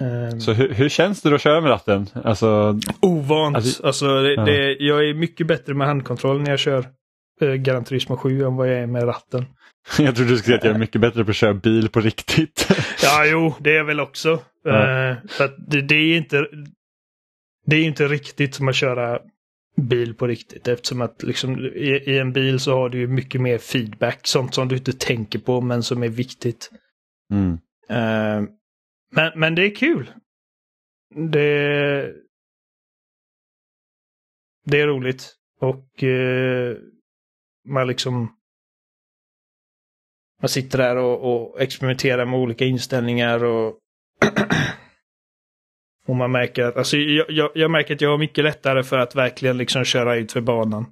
Um, så hur, hur, känns det att köra med ratten? Alltså, Ovant. Alltså, alltså det, ja. det, jag är mycket bättre med handkontroll när jag kör uh, Gran Turismo 7 än vad jag är med ratten. Jag trodde du skulle säga att jag är mycket bättre på att köra bil på riktigt. ja, jo, det är jag väl också. Ja. Uh, för det, det, är inte Det är inte riktigt som att köra bil på riktigt eftersom att liksom, i, i, en bil så har du ju mycket mer feedback. Sånt som du inte tänker på men som är viktigt. Mm. Uh, men, men det är kul. Det, det är roligt. Och uh, man liksom man sitter där och, och experimenterar med olika inställningar och Och man märker att, alltså jag, jag, jag, märker att jag har mycket lättare för att verkligen liksom köra ut för banan.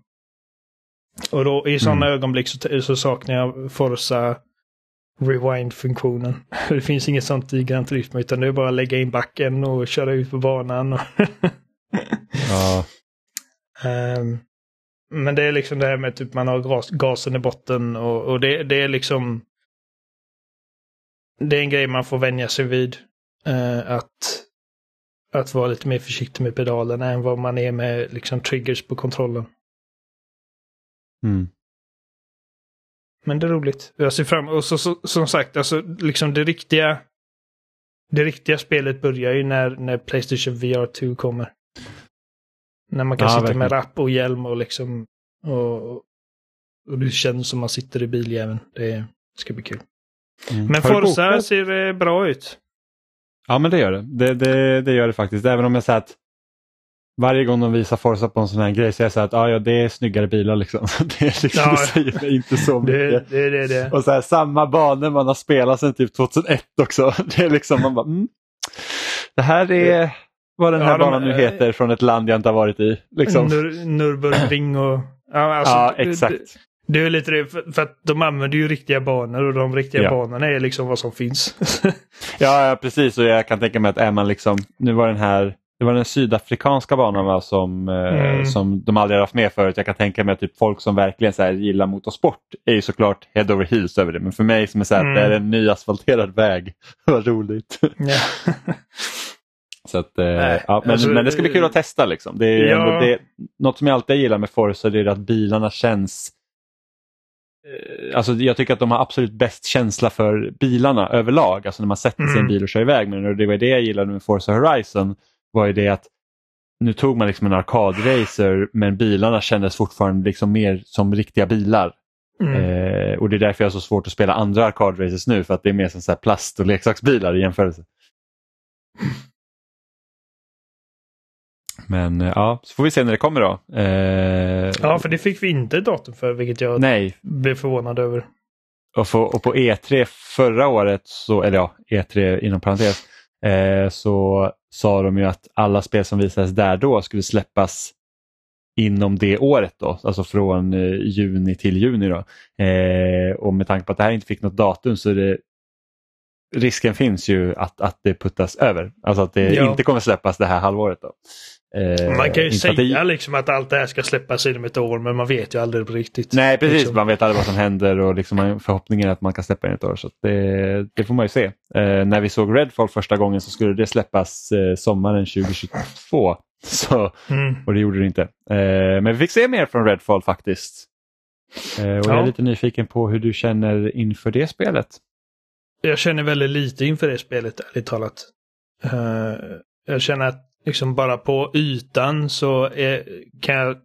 Och då i sådana mm. ögonblick så, så, saknar jag Forza Rewind-funktionen. Det finns inget sånt i Gran Turismo utan det är bara att lägga in backen och köra ut på banan. ja. Um, men det är liksom det här med typ man har gas, gasen i botten och, och det, det, är liksom Det är en grej man får vänja sig vid. Uh, att, att vara lite mer försiktig med pedalerna än vad man är med liksom triggers på kontrollen. Mm. Men det är roligt. Jag ser fram och så, så, som sagt, alltså liksom det riktiga det riktiga spelet börjar ju när, när Playstation VR 2 kommer. När man kan ja, sitta verkligen. med rapp och hjälm och liksom och, och det känns som man sitter i biljäveln. Det ska bli kul. Mm. Men Forza ser bra ut. Ja men det gör det. Det, det. det, gör det faktiskt. Även om jag säger att varje gång de visar Forza på en sån här grej så jag så att ah, ja, det är snyggare bilar liksom. Det, är liksom, ja, det säger mig inte så mycket. Det, det, det, Och så här, samma banor man har spelat sedan typ 2001 också. Det är liksom man bara, mm, det här är vad den här ja, banan de, nu heter från ett land jag inte har varit i. Liksom. Nur, Nürburgring och... Ja, alltså, ja exakt. Det, det är lite det, för, för, att de använder ju riktiga banor och de riktiga ja. banorna är liksom vad som finns. ja, ja, precis och jag kan tänka mig att är man liksom, nu var den här det var den sydafrikanska banan va, som, eh, Mm. som de aldrig har haft med förut. Jag kan tänka mig att typ folk som verkligen så här gillar motorsport är ju såklart head over heels över det. Men för mig som är så här, Mm. det är en ny asfalterad väg. Vad roligt. Så att, eh, Nej, ja, men, alltså, men det ska bli kul att testa. Liksom. Det är ja. ändå det, något som jag alltid gillar med Forza är att bilarna känns eh, Alltså jag tycker att de har absolut bäst känsla för bilarna överlag. Alltså när man sätter sig i en Mm. bil och kör iväg med den. Och det var det jag gillade med Forza Horizon. var ju det att nu tog man liksom en arkadracer men bilarna kändes fortfarande liksom mer som riktiga bilar. Mm. Eh, och det är därför jag har så svårt att spela andra arkadraces nu för att det är mer som så plast och leksaksbilar i jämförelse. Men eh, ja, så får vi se när det kommer då. Eh, Ja, för det fick vi inte datum för, vilket jag Nej, blev förvånad över. och, för, och på E3 förra året, så, eller ja, E3 inom parentes, eh, så sa de ju att alla spel som visades där då skulle släppas inom det året då, alltså från eh, juni till juni. Då. Eh, och med tanke på att det här inte fick något datum så är det risken finns ju att, att det puttas över. Alltså att det Ja. inte kommer släppas det här halvåret. Då. Eh, Man kan ju säga att det- liksom att allt det här ska släppas inom ett år, men man vet ju aldrig riktigt. Nej precis, Liksom. man vet aldrig vad som händer och liksom förhoppningen är att man kan släppa den ett år. Så det, det får man ju se. Eh, när vi såg Redfall första gången så skulle det släppas eh, sommaren 2022. Så, Mm. och det gjorde det inte. Eh, men vi fick se mer från Redfall faktiskt. Eh, och Jag Ja. är lite nyfiken på hur du känner inför det spelet. Jag känner väldigt lite inför det spelet, ärligt talat. Eh, jag känner att liksom bara på ytan så är, kan jag...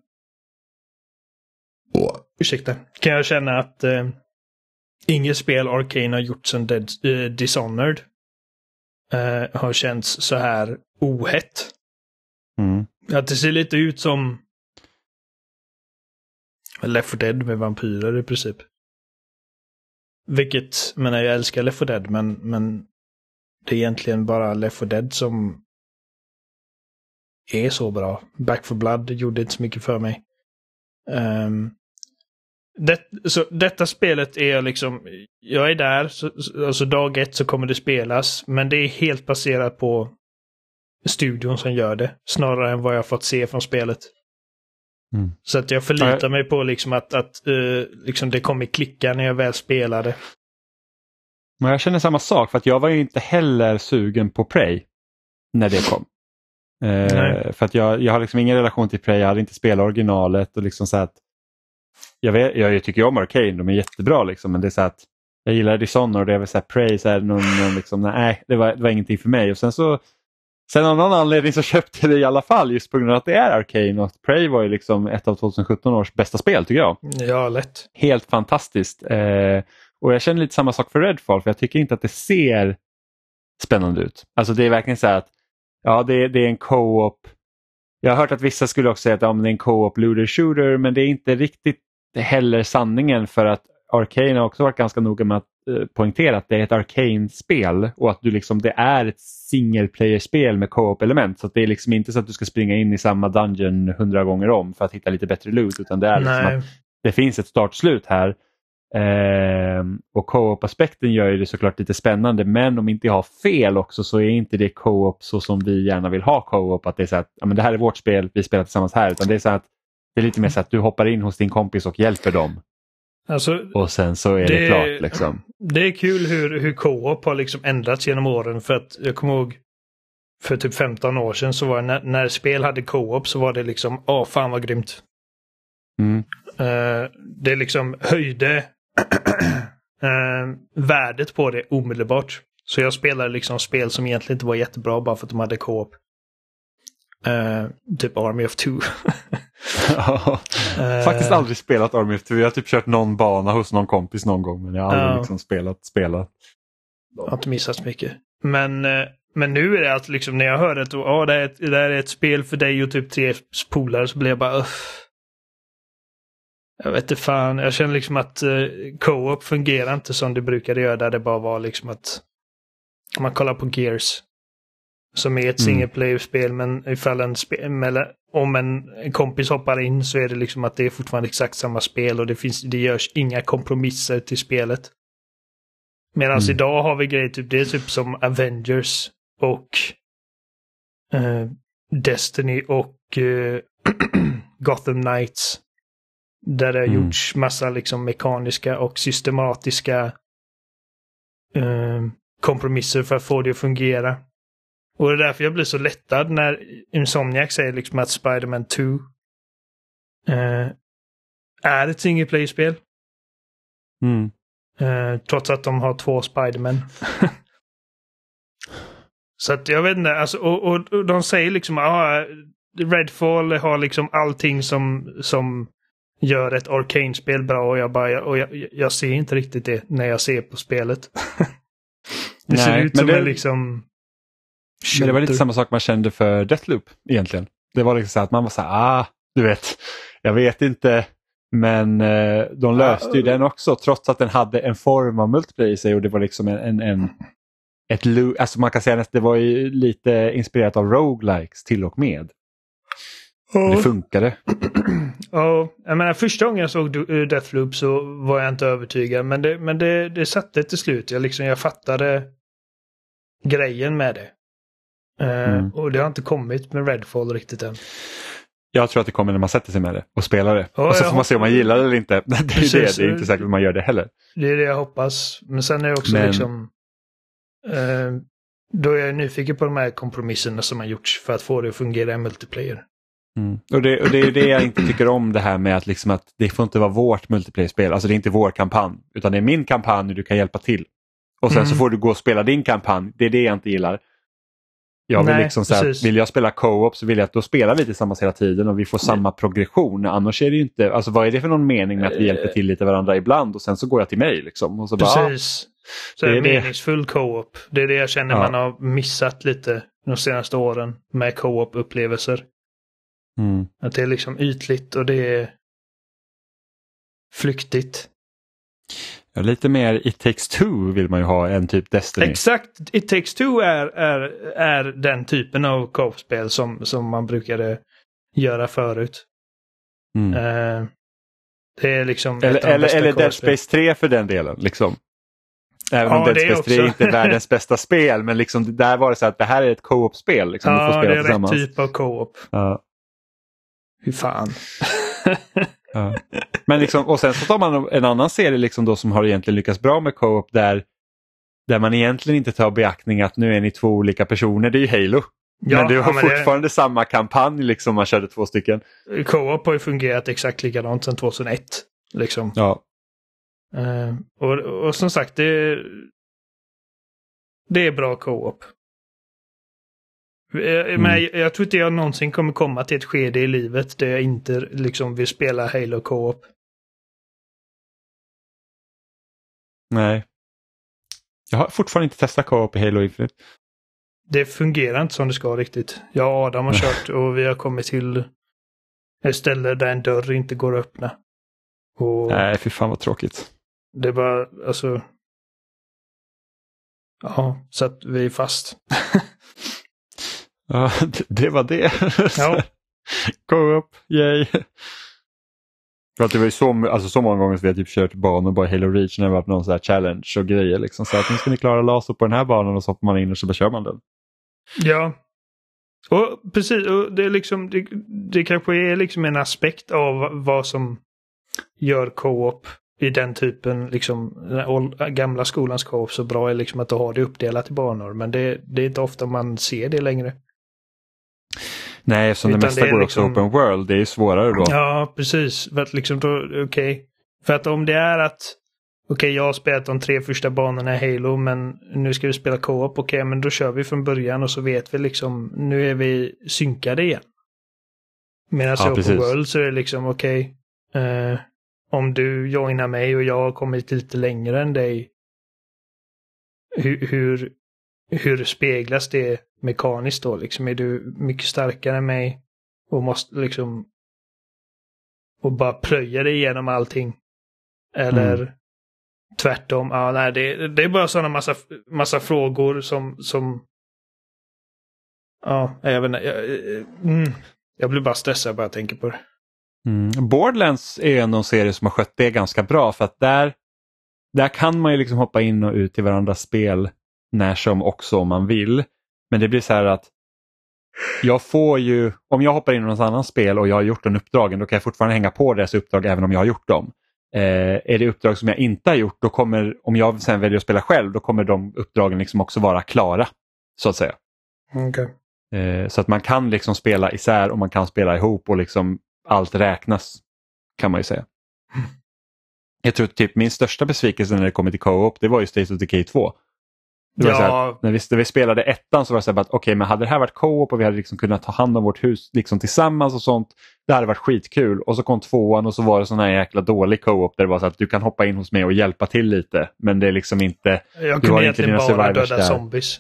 Ursäkta. Kan jag känna att uh, inget spel Arcane har gjort sedan Dead, eh, Dishonored eh, har känts så här ohett. Mm. Att det ser lite ut som Left 4 Dead med vampyrer i princip. Vilket, men jag älskar Left 4 Dead men, men det är egentligen bara Left 4 Dead som är så bra. Back for Blood gjorde inte så mycket för mig. Um, det, så detta spelet är liksom, jag är där, så- alltså dag ett så kommer det spelas, men det är helt baserat på studion som gör det, snarare än vad jag fått se från spelet. Mm. Så att jag förlitar mig på liksom att, att eh, liksom det kommer klicka när jag väl spelar det. Men jag känner samma sak för att jag var ju inte heller sugen på Prey när det kom. Nej. för att jag, jag har liksom ingen relation till Prey, jag hade inte spelat originalet och liksom så att jag, vet, jag, jag tycker om Arcane, de är jättebra liksom men det är så att jag gillar Dishonored och det är väl så här Prey, så här, någon, någon liksom, nej det var, det var ingenting för mig och sen så Sen av någon anledning så köpte jag det i alla fall just på grund av att det är Arcane och att Prey var ju liksom ett av 2017 års bästa spel tycker jag Ja, lätt. helt fantastiskt. Eh, och jag känner lite samma sak för Redfall för jag tycker inte att det ser spännande ut. Alltså det är verkligen så här att ja, det, är- det är en co-op. Jag har hört att vissa skulle också säga att ja, det är en co-op looter shooter men det är inte riktigt heller sanningen för att Arcane har också varit ganska noga med att poängtera att det är ett Arcane-spel och att du liksom, det är ett single player-spel med co-op element. Så det är liksom inte så att du ska springa in i samma dungeon hundra gånger om för att hitta lite bättre loot utan det är liksom att det finns ett start och slut här. Ehm, och co-op-aspekten gör ju det såklart lite spännande men om inte jag har fel också så är inte det co-op så som vi gärna vill ha co-op. Att det är så att ja, men det här är vårt spel, vi spelar tillsammans här. Utan det är så att det är lite mer så att du hoppar in hos din kompis och hjälper dem Alltså, och sen så är det, Det- klart. Liksom. det är kul hur, hur co-op har liksom ändrats genom åren för att jag kommer ihåg för typ 15 år sedan så var det när, när spel hade co-op så var det liksom, åh fan vad grymt. Mm. Eh, det liksom höjde eh, värdet på det omedelbart. Så jag spelade liksom spel som egentligen inte var jättebra bara för att de hade co-op. Eh, typ Army of Two. Eh, Faktiskt aldrig spelat Army of Two. Jag har typ kört någon bana hos någon kompis någon gång men jag har aldrig Ja. liksom spelat spelat. Jag har inte missat mycket. Men, eh, men nu är det att liksom när jag hör att oh, det, är ett, det här är ett spel för dig och typ tre polare så blir jag bara Uff. Jag vet inte fan, jag känner liksom att uh, co-op fungerar inte som det brukade göra där det bara var liksom att om man kollar på Gears som är ett Mm. single player-spel men ifall en spe- mellan, om en, en kompis hoppar in så är det liksom att det är fortfarande exakt samma spel och det, finns, det görs inga kompromisser till spelet. Medan Mm. idag har vi grejer typ, det är typ som Avengers och eh, Destiny och eh, Gotham Knights. Där det har Mm. gjorts massa liksom mekaniska och systematiska eh, kompromisser för att få det att fungera. Och det är därför jag blir så lättad när Insomniac säger liksom att Spider-Man 2 eh, är ett single player-spel. Mm. Eh, trots att de har två Spiderman. så att jag vet inte, alltså, och, och, och de säger liksom att Redfall har liksom allting som, som gör ett Arcane-spel bra och jag bara, och jag, jag ser inte riktigt det när jag ser på spelet. det ser Nej, ut men som det- en liksom... Men det var lite samma sak man kände för Deathloop egentligen. Det var liksom så att man var så här, ah, du vet, jag vet inte. Men eh, de löste ju den också trots att den hade en form av multiplayer i sig och det var liksom en, en, en ett alltså man kan säga att det var ju lite inspirerat av roguelikes till och med. Men Det funkade. Ja, jag menar första gången jag såg eh, Deathloop så var jag inte övertygad. Men det, men det, det satte till slut. Jag, liksom, jag fattade grejen med det. Eh, Mm. Och det har inte kommit med Redfall riktigt än. Jag tror att det kommer när man sätter sig med det och spelar det. Ja, och så får man se om man gillar det eller inte. Det är Precis. det, det är inte säkert att man gör det heller. Det är det jag hoppas. Men sen är det också Men- liksom... Eh, då är jag nyfiken på de här kompromisserna som har gjorts för att få det att fungera i multiplayer. Mm. Och, det, och det är det jag inte tycker om det här med att, liksom att det får inte vara vårt multiplayer-spel. Alltså det är inte vår kampanj. Utan det är min kampanj och du kan hjälpa till. Och sen Mm. så får du gå och spela din kampanj. Det är det jag inte gillar. Jag vill Nej, liksom så här, vill jag spela co-op så vill jag att då spelar vi tillsammans hela tiden och vi får samma progression. Annars är det ju inte, alltså vad är det för någon mening med att vi hjälper till lite varandra ibland och sen så går jag till mig liksom. Och så bara, ah, Precis. Så det är meningsfull co-op. Det är det jag känner Ja. man har missat lite de senaste åren med co-op-upplevelser. mm. Att det är liksom ytligt och det är flyktigt. Ja, lite mer It takes two vill man ju ha än typ Destiny. Exakt! It takes two är, är, är den typen av co-op-spel som, som man brukade göra förut. Mm. Eh, det är liksom Eller, eller, eller Dead. Space 3 för den delen. Liksom. Även Ja, om Dead det Space 3 är inte världens bästa spel. Men liksom, där var det så att det här är ett co-op-spel. Liksom, du får Ja, spela det är rätt typ av co-op. Ja, Hur fan. ja. Men liksom, och sen så tar man en annan serie liksom då som har egentligen lyckats bra med co-op där, där man egentligen inte tar beaktning att nu är ni två olika personer. Det är ju Halo. Ja, men du har ja, men det- fortfarande samma kampanj liksom man körde två stycken. Co-op har ju fungerat exakt likadant sedan 2001. Liksom. Ja, Eh, och, och som sagt, det, det är bra co-op. Eh, Men jag, jag tror inte jag någonsin kommer komma till ett skede i livet där jag inte liksom vill spela Halo co-op. nej. Jag har fortfarande inte testat co-op i Halo Infinite. Det fungerar inte som det ska riktigt. Jag och Adam har kört och vi har kommit till ett ställe där en dörr inte går att öppna. Och Nej, fy fan vad tråkigt. det är bara, alltså... Ja, så att vi är fast. Ja, det- var det. Ja. Co-op, yay. För att det var ju så, alltså så många gånger som vi har typ kört banor bara Halo Reach när det varit någon sån här challenge och grejer. Liksom. Så att nu ska ni klara laser på den här banan och så hoppar man in och så bara kör man den. Ja. Och precis, och det är liksom, det, det kanske är liksom en aspekt av vad som gör co-op i den typen, liksom den gamla skolans co-op så bra är liksom att du har det uppdelat i banor. Men det, det är inte ofta man ser det längre. Nej, eftersom det mesta det går också liksom- open world. Det är svårare då. Ja, precis. För att liksom då, okej. För att om det är att Okej, jag har spelat de tre första banorna i Halo, men nu ska vi spela co-op. Okej, men då kör vi från början och så vet vi liksom, nu är vi synkade igen. Medan Ja, i Open. World så är det liksom, okej, eh, om du joinar mig och jag har kommit lite längre än dig, hur, hur, hur speglas det mekaniskt då? Liksom, är du mycket starkare än mig och måste liksom och bara plöja dig igenom allting? Eller Mm. tvärtom? Ja, nej, det, det är bara sådana massa, massa frågor som, som Ja, jag vet inte. Jag, mm, jag blir bara stressad bara jag tänker på det. Mm. Borderlands är ändå en serie som har skött det ganska bra för att där, där kan man ju liksom hoppa in och ut i varandras spel när som också om man vill. Men det blir så här att jag får ju, om jag hoppar in i något annat spel och jag har gjort de uppdragen då kan jag fortfarande hänga på deras uppdrag även om jag har gjort dem. Eh, är det uppdrag som jag inte har gjort, då kommer, om jag sen väljer att spela själv, då kommer de uppdragen liksom också vara klara. Så att säga. Okay. Eh, så att man kan liksom spela isär och man kan spela ihop och liksom allt räknas. Kan man ju säga. Jag tror typ min största besvikelse när det kommer till co-op det var ju State of Decay 2. Det var Ja. så här, när, vi, när vi spelade ettan så var det så här att okej men hade det här varit co-op och vi hade liksom kunnat ta hand om vårt hus liksom tillsammans och sånt. Det hade varit skitkul. Och så kom tvåan och så var det sån här jäkla dålig co-op där det var så att du kan hoppa in hos mig och hjälpa till lite. Men det är liksom inte, Jag Du kunde egentligen bara döda där. zombies.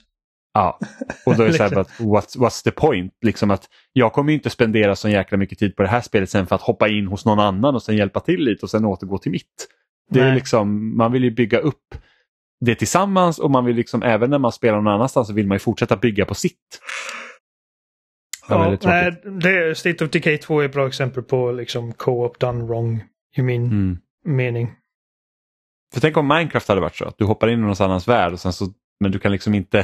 Ja, och då är det så här, bara, what's, what's the point? Liksom att jag kommer ju inte spendera så jäkla mycket tid på det här spelet sen för att hoppa in hos någon annan och sen hjälpa till lite och sen återgå till mitt. Det är Nej. liksom, man vill ju bygga upp det tillsammans och man vill liksom även när man spelar någon annanstans så vill man ju fortsätta bygga på sitt. Ja, nej, det, State of Decay 2 är ett bra exempel på liksom co-op done wrong i min Mm. mening. För tänk om Minecraft hade varit så att du hoppar in i någon annans värld och sen så, men du kan liksom inte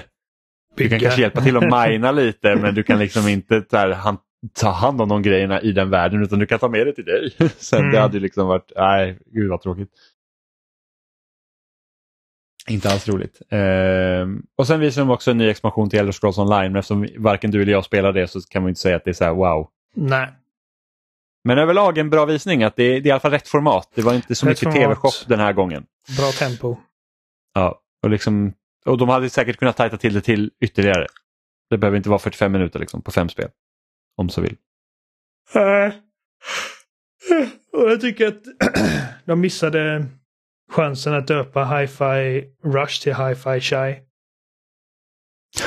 Du kan Bygga. kanske hjälpa till att mina lite men du kan liksom inte här, han, ta hand om de grejerna i den världen utan du kan ta med det till dig. Sen Mm. det hade liksom varit, nej gud vad tråkigt. Inte alls roligt. Ehm, och sen visar de också en ny expansion till Elder Scrolls Online men eftersom varken du eller jag spelar det så kan man inte säga att det är så här wow. Nej. Men överlag en bra visning att det är, det är i alla fall rätt format. Det var inte så Rätt mycket tv-shop den här gången. Bra tempo. Ja, och, liksom, och de hade säkert kunnat tajta till det till ytterligare. Det behöver inte vara 45 minuter liksom, på fem spel. Om så vill. Nej. Och jag tycker att de missade chansen att döpa Hi-Fi Rush till Hi-Fi Shy.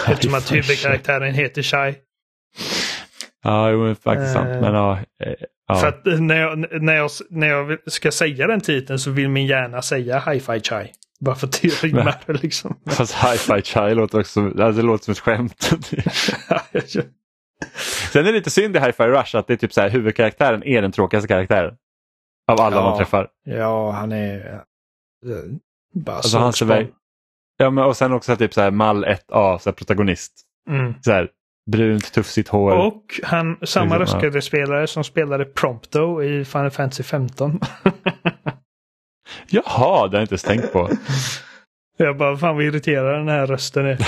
Eftersom att huvudkaraktären heter Shy. Ja, jo, men faktiskt sant. Eh, Men ja, eh, ja. För att när jag, när, jag, när jag ska säga den titeln så vill min hjärna säga Hi-Fi Shy. Bara för att det rimmar liksom. Fast Hi-Fi Chai låter också alltså, det låter som ett skämt. Sen är det lite synd i Hi-Fi Rush att det är typ så här, huvudkaraktären är den tråkigaste karaktären. Av alla Ja. man träffar. ja, han är... eh, Bara Alltså, han ser väl- Ja, men, och sen också typ så här mall 1A, så här, protagonist. Mm. Så här, brunt, tufsigt hår. Och han, samma röstskådespelare som spelade Prompto i Final Fantasy 15. Jaha, det har jag inte ens tänkt på. jag bara, fan vad irriterad den här rösten är.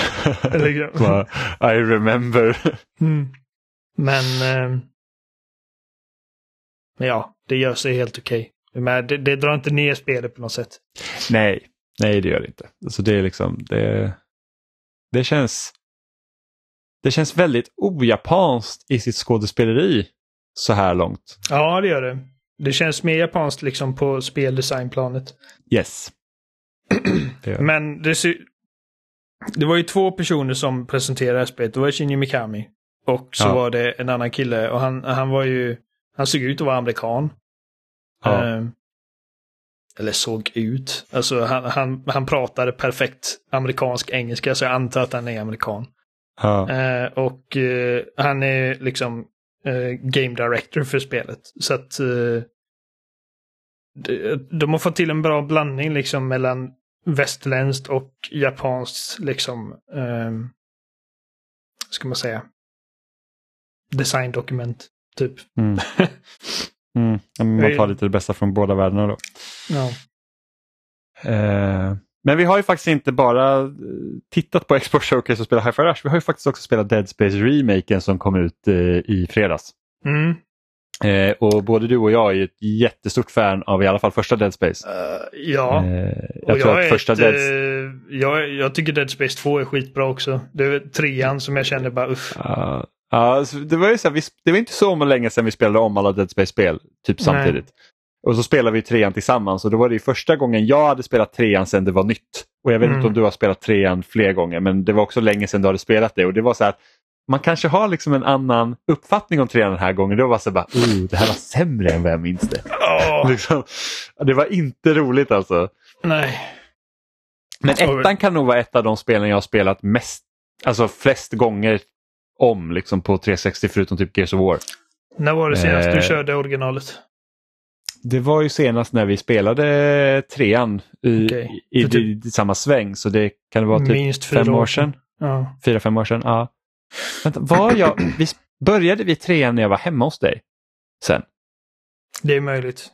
I remember. Mm. Men... men ja, det gör sig helt okej. Men det, det drar inte ner spelet på något sätt. Nej, nej det gör det inte. Alltså det är liksom, det, det känns det känns väldigt ojapanskt i sitt skådespeleri så här långt. Ja, det gör det. Det känns mer japanskt liksom på speldesignplanet. Yes. Det. Men det, det var ju två personer som presenterade spelet. Det var Shinji Mikami. Och så Ja. var det en annan kille och han, han var ju... Han såg ut att vara amerikan. Ja. Eh, eller såg ut. Alltså han, han, han pratade perfekt amerikansk engelska så jag antar att han är amerikan. Ja. Eh, och eh, han är liksom eh, game director för spelet. Så att eh, de, de har fått till en bra blandning liksom mellan västerländskt och japanskt liksom eh, ska man säga designdokument typ. Mm. Mm. Man tar lite det bästa från båda världarna då. Ja. Eh, men vi har ju faktiskt inte bara eh, tittat på Xbox Showcase och spelat Hi-Fi Rush. Vi har ju faktiskt också spelat Dead Space Remaken som kom ut eh, i fredags. Mm. Eh, och både du och jag är ett jättestort fan av i alla fall första Dead Space. Eh, ja. Eh, Och jag tror jag, att första ett, Dead... eh, jag, jag tycker Dead Space 2 är skitbra också. Det är trean som jag känner bara uff. Ja, ja, alltså, det, var ju så här, vi, det var inte så länge sedan vi spelade om alla Dead Space-spel typ samtidigt. Och så spelade vi trean tillsammans och då var det ju första gången jag hade spelat trean sedan det var nytt. Och jag vet Mm. inte om du har spelat trean fler gånger men det var också länge sedan du hade spelat det och det var så här man kanske har liksom en annan uppfattning om trean den här gången. Det var så här bara, oh, det här var sämre än vad jag minns det. Åh, Liksom, det var inte roligt alltså. nej. Men ettan kan nog vara ett av de spelen jag har spelat mest, alltså flest gånger om liksom på 360 förutom typ Gears of War. När var det senast Eh, du körde originalet? Det var ju senast när vi spelade trean i, Okej. i, För typ- i, i samma sväng så det kan vara typ fem år sedan. Ja. Fyra, fem år sedan. Ja. Vänta, var jag, vi började vi trean när jag var hemma hos dig? Sen? Det är möjligt.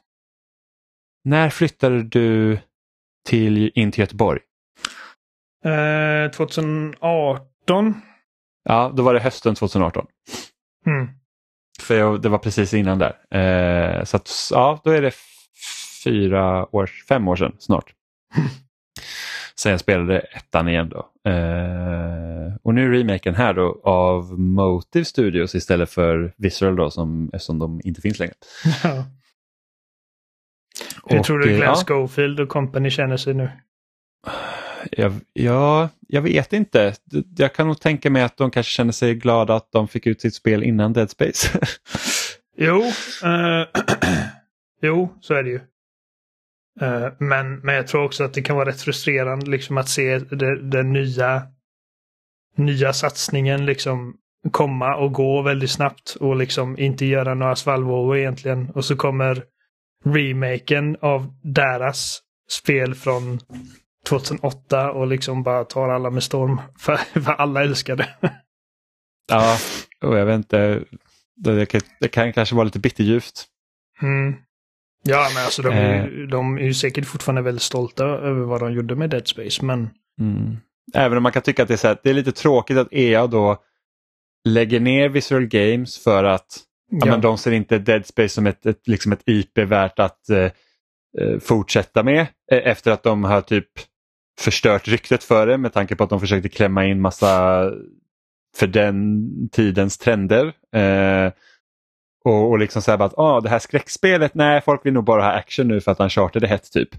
När flyttade du till, in till Göteborg? Eh, 2018. Ja, då var det hösten 2018. Mm. För jag, det var precis innan där. Eh, så att, ja, då är det fyra år, fem år sedan snart. Sen jag spelade ettan igen då. Eh, och nu är remaken här då av Motive Studios istället för Visceral då som, eftersom de inte finns längre. Ja. Hur tror du eh, Glenn ja. Schofield och company känner sig nu? Jag, ja, jag vet inte. Jag kan nog tänka mig att de kanske känner sig glada att de fick ut sitt spel innan Dead Space. Jo, eh, jo, så är det ju. Eh, men, men jag tror också att det kan vara rätt frustrerande liksom att se den nya, nya satsningen liksom komma och gå väldigt snabbt och liksom inte göra några svallvågor egentligen. Och så kommer remaken av deras spel från 2008 och liksom bara tar alla med storm. För, för alla älskar det. ja, och jag vet inte. Det kan, det kan kanske vara lite bitterljuvt. Mm. Ja, men alltså de är, Eh. ju, de är ju säkert fortfarande väldigt stolta över vad de gjorde med Dead Space, men Mm. Även om man kan tycka att det är, så här, det är lite tråkigt att EA då lägger ner Visual Games för att ja. men de ser inte Dead Space som ett, ett, liksom ett IP värt att eh, eh, fortsätta med eh, efter att de har typ förstört ryktet för det med tanke på att de försökte klämma in massa för den tidens trender. Eh, och, och liksom säga att ah, det här skräckspelet, nej folk vill nog bara ha action nu för att Uncharted är hett typ.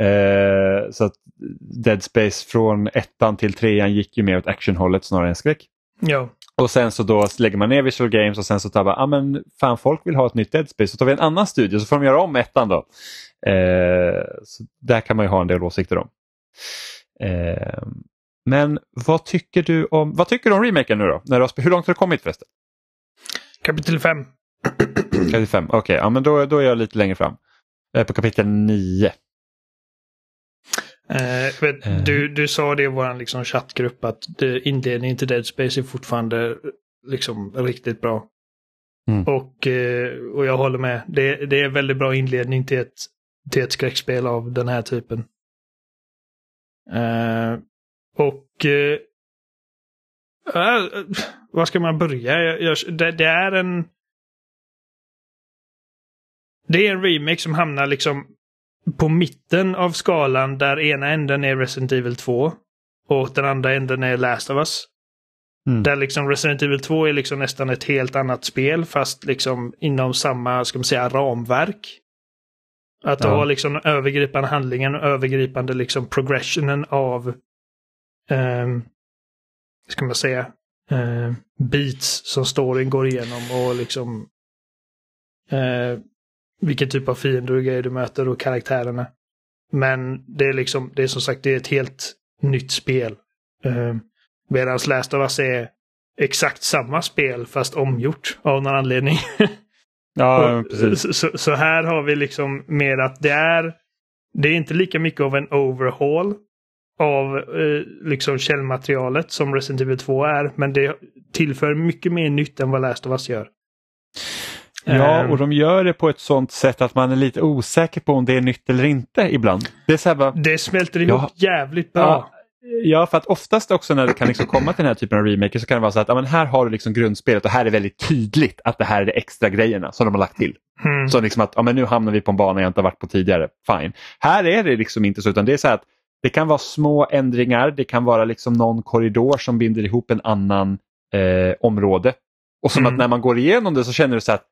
Eh, så att Dead Space från ettan till trean gick ju mer åt actionhållet snarare än skräck. ja. Och sen så då lägger man ner Visual Games och sen så tar man, ah, men fan folk vill ha ett nytt Dead Space så tar vi en annan studio så får de göra om ettan då. Eh, så där kan man ju ha en del åsikter om. Eh, men vad tycker du om, vad tycker du om remaken nu då? När du har, hur långt har du kommit förresten? Kapitel 5. Kapitel 5, okej, ja, men då, då är jag lite längre fram. Jag är på kapitel 9. Eh, vet, Eh. du, du sa det i vår liksom, chattgrupp att inledningen till Dead Space är fortfarande liksom riktigt bra. Mm. Och, eh, och jag håller med. Det, det är en väldigt bra inledning till ett, till ett skräckspel av den här typen. Eh, och eh, äh, var ska man börja? Jag, jag, det, det är en det är en remake som hamnar liksom på mitten av skalan där ena änden är Resident Evil 2 och den andra änden är Last of Us. Mm. Där liksom Resident Evil 2 är liksom nästan ett helt annat spel fast liksom inom samma, ska man säga, ramverk. Att Ja. har liksom övergripande handlingen och övergripande liksom progressionen av, ehm, ska man säga, eh, beats som storyn går igenom och liksom eh, vilken typ av fiender och grejer du möter och karaktärerna. Men det är liksom, det är som sagt, det är ett helt nytt spel. Eh, Medan Last of Us är exakt samma spel fast omgjort av någon anledning. Ja, precis. så, så, så här har vi liksom mer att det är det är inte lika mycket av en overhaul av eh, liksom källmaterialet som Resident Evil 2 är. Men det tillför mycket mer nytt än vad Last of Us gör. Ja, Ehm, och de gör det på ett sånt sätt att man är lite osäker på om det är nytt eller inte ibland. Det är så här bara, Det smälter ihop Ja. jävligt bra. Ja, ja, för att oftast också när det kan liksom komma till den här typen av remake så kan det vara så att ja, men här har du liksom grundspelet och här är väldigt tydligt att det här är de extra grejerna som de har lagt till. Mm. Så liksom att ja, men nu hamnar vi på en bana jag inte har varit på tidigare. Fine. Här är det liksom inte så utan det är så att det kan vara små ändringar. Det kan vara liksom någon korridor som binder ihop en annan eh, område. Och som Mm. att när man går igenom det så känner du så att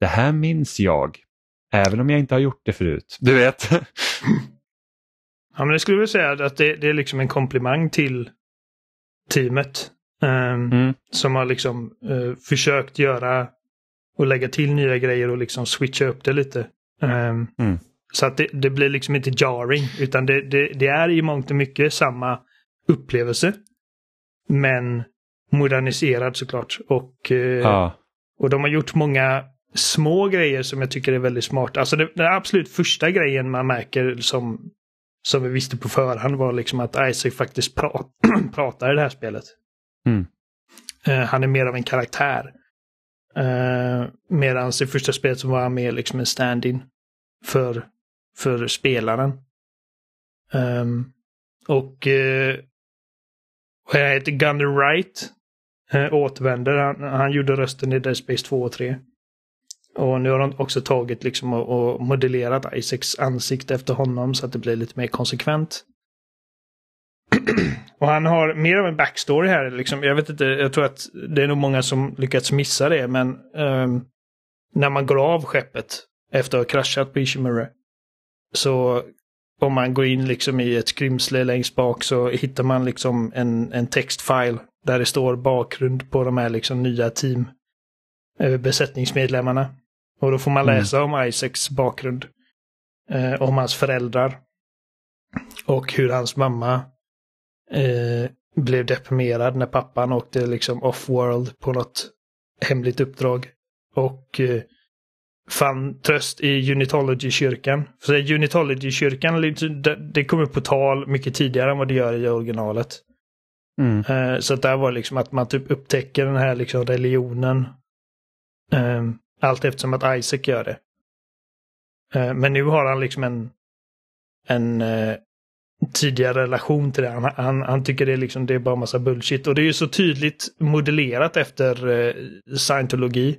det här minns jag. Även om jag inte har gjort det förut. Du vet. Ja, men det skulle jag säga att det, det är liksom en komplimang till teamet. ehm, Mm. Som har liksom eh, försökt göra och lägga till nya grejer och liksom switcha upp det lite. Ehm, Mm. Så att det, det blir liksom inte jarring utan det, det, det är i mångt och mycket samma upplevelse. Men moderniserad såklart. Och, eh, Ja. och de har gjort många små grejer som jag tycker är väldigt smart. Alltså det, den absolut första grejen man märker som, som vi visste på förhand var liksom att Isaac faktiskt pra pratar i det här spelet. Mm. Uh, han är mer av en karaktär. Uh, Medan i första spelet så var han mer liksom en stand-in för, för spelaren. Um, och uh, vad heter Gunnar Wright uh, återvänder. Han, han gjorde rösten i Dead Space 2 och 3. Och nu har de också tagit liksom och, och modellerat Isaacs ansikte efter honom så att det blir lite mer konsekvent. och han har mer av en backstory här. Liksom. Jag vet inte, jag tror att det är nog många som lyckats missa det, men um, när man går av skeppet efter att ha kraschat på Ishimura så om man går in liksom i ett skrymsle längst bak så hittar man liksom en, en textfile där det står bakgrund på de här liksom nya team eh, besättningsmedlemmarna. Och då får man mm. läsa mm. om Isaacs bakgrund. Eh, om hans föräldrar. Och hur hans mamma eh, blev deprimerad när pappan åkte liksom off-world på något hemligt uppdrag. Och eh, fann tröst i Unitology-kyrkan. För Unitology-kyrkan, det kommer på tal mycket tidigare än vad det gör i originalet. Mm. Eh, så att där var liksom att man typ upptäcker den här liksom religionen. Eh, allt eftersom att Isaac gör det. Eh, men nu har han liksom en, en tidigare relation till det. Han, han, han, tycker det är, liksom, det är bara massa bullshit. Och det är ju så tydligt modellerat efter eh, scientologi.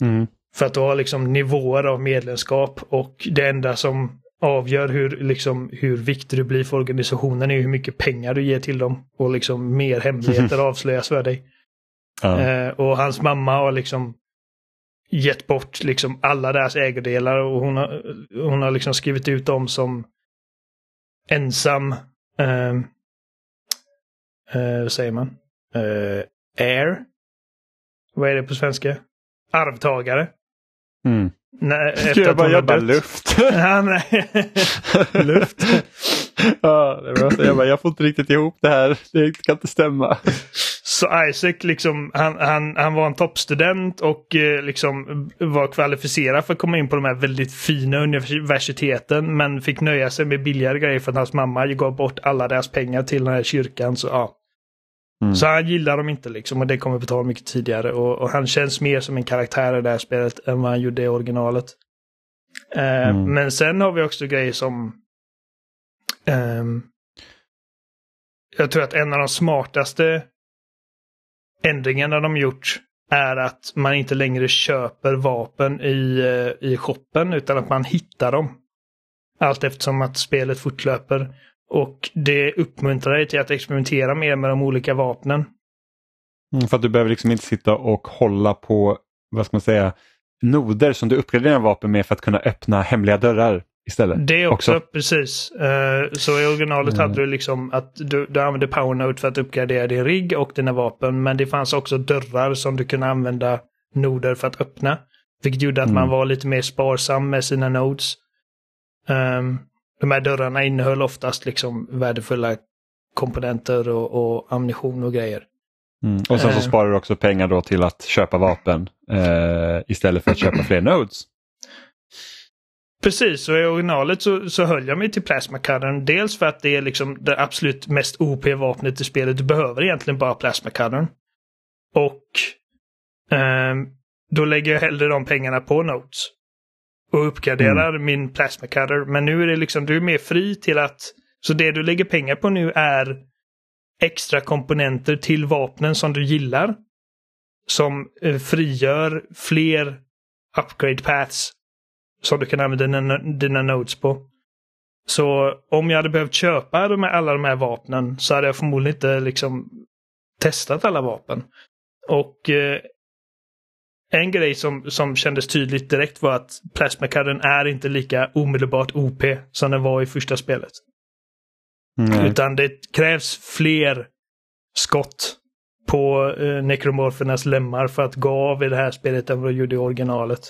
Mm. För att du har liksom nivåer av medlemskap och det enda som avgör hur, liksom, hur viktig du blir för organisationen är hur mycket pengar du ger till dem. Och liksom mer hemligheter avslöjas för dig. Ja. Eh, och hans mamma har liksom gett bort liksom alla deras ägodelar och hon har, hon har liksom skrivit ut dem som ensam, eh, eh, vad säger man? Eh, air? Vad är det på svenska? Arvtagare. Mm. Nej, efter jag bara, jag bara luft. ja, nej. luft. ja, det var, jag, bara, jag får inte riktigt ihop det här. Det kan inte stämma. Så Isaac liksom, han, han, han var en toppstudent och eh, liksom var kvalificerad för att komma in på de här väldigt fina universiteten men fick nöja sig med billigare grejer för att hans mamma gav bort alla deras pengar till den här kyrkan. Så, ja. Mm. så han gillar dem inte liksom och det kommer på tal mycket tidigare och, och, han känns mer som en karaktär i det här spelet än vad han gjorde i originalet. Eh, mm. Men sen har vi också grejer som um, jag tror att en av de smartaste ändringarna de gjort är att man inte längre köper vapen i, eh, i shoppen utan att man hittar dem. Allt eftersom att spelet fortlöper. Och det uppmuntrar dig till att experimentera mer med de olika vapnen. Mm, för att du behöver liksom inte sitta och hålla på, vad ska man säga, noder som du uppgraderar vapen med för att kunna öppna hemliga dörrar istället. Det också, också. precis. Uh, så i originalet mm. hade du liksom att du, du använde PowerNote för att uppgradera din rigg och dina vapen. Men det fanns också dörrar som du kunde använda noder för att öppna. Vilket gjorde att mm. man var lite mer sparsam med sina nodes. Um, de här dörrarna innehöll oftast liksom värdefulla komponenter och, och ammunition och grejer. Mm. Och sen så uh, sparar du också pengar då till att köpa vapen uh, istället för att köpa fler nodes. Precis, och i originalet så, så höll jag mig till plasmacuttern. Dels för att det är liksom det absolut mest OP-vapnet i spelet. Du behöver egentligen bara plasmacuttern. Och eh, då lägger jag hellre de pengarna på Notes. Och uppgraderar mm. min plasmacutter. Men nu är det liksom, du är mer fri till att... Så det du lägger pengar på nu är extra komponenter till vapnen som du gillar. Som eh, frigör fler upgrade paths som du kan använda dina, dina notes på. Så om jag hade behövt köpa de här, alla de här vapnen så hade jag förmodligen inte liksom testat alla vapen. Och eh, en grej som, som kändes tydligt direkt var att plasmakarren är inte lika omedelbart OP som den var i första spelet. Mm. Utan det krävs fler skott på eh, nekromorfernas lemmar för att gå av i det här spelet än vad det gjorde i originalet.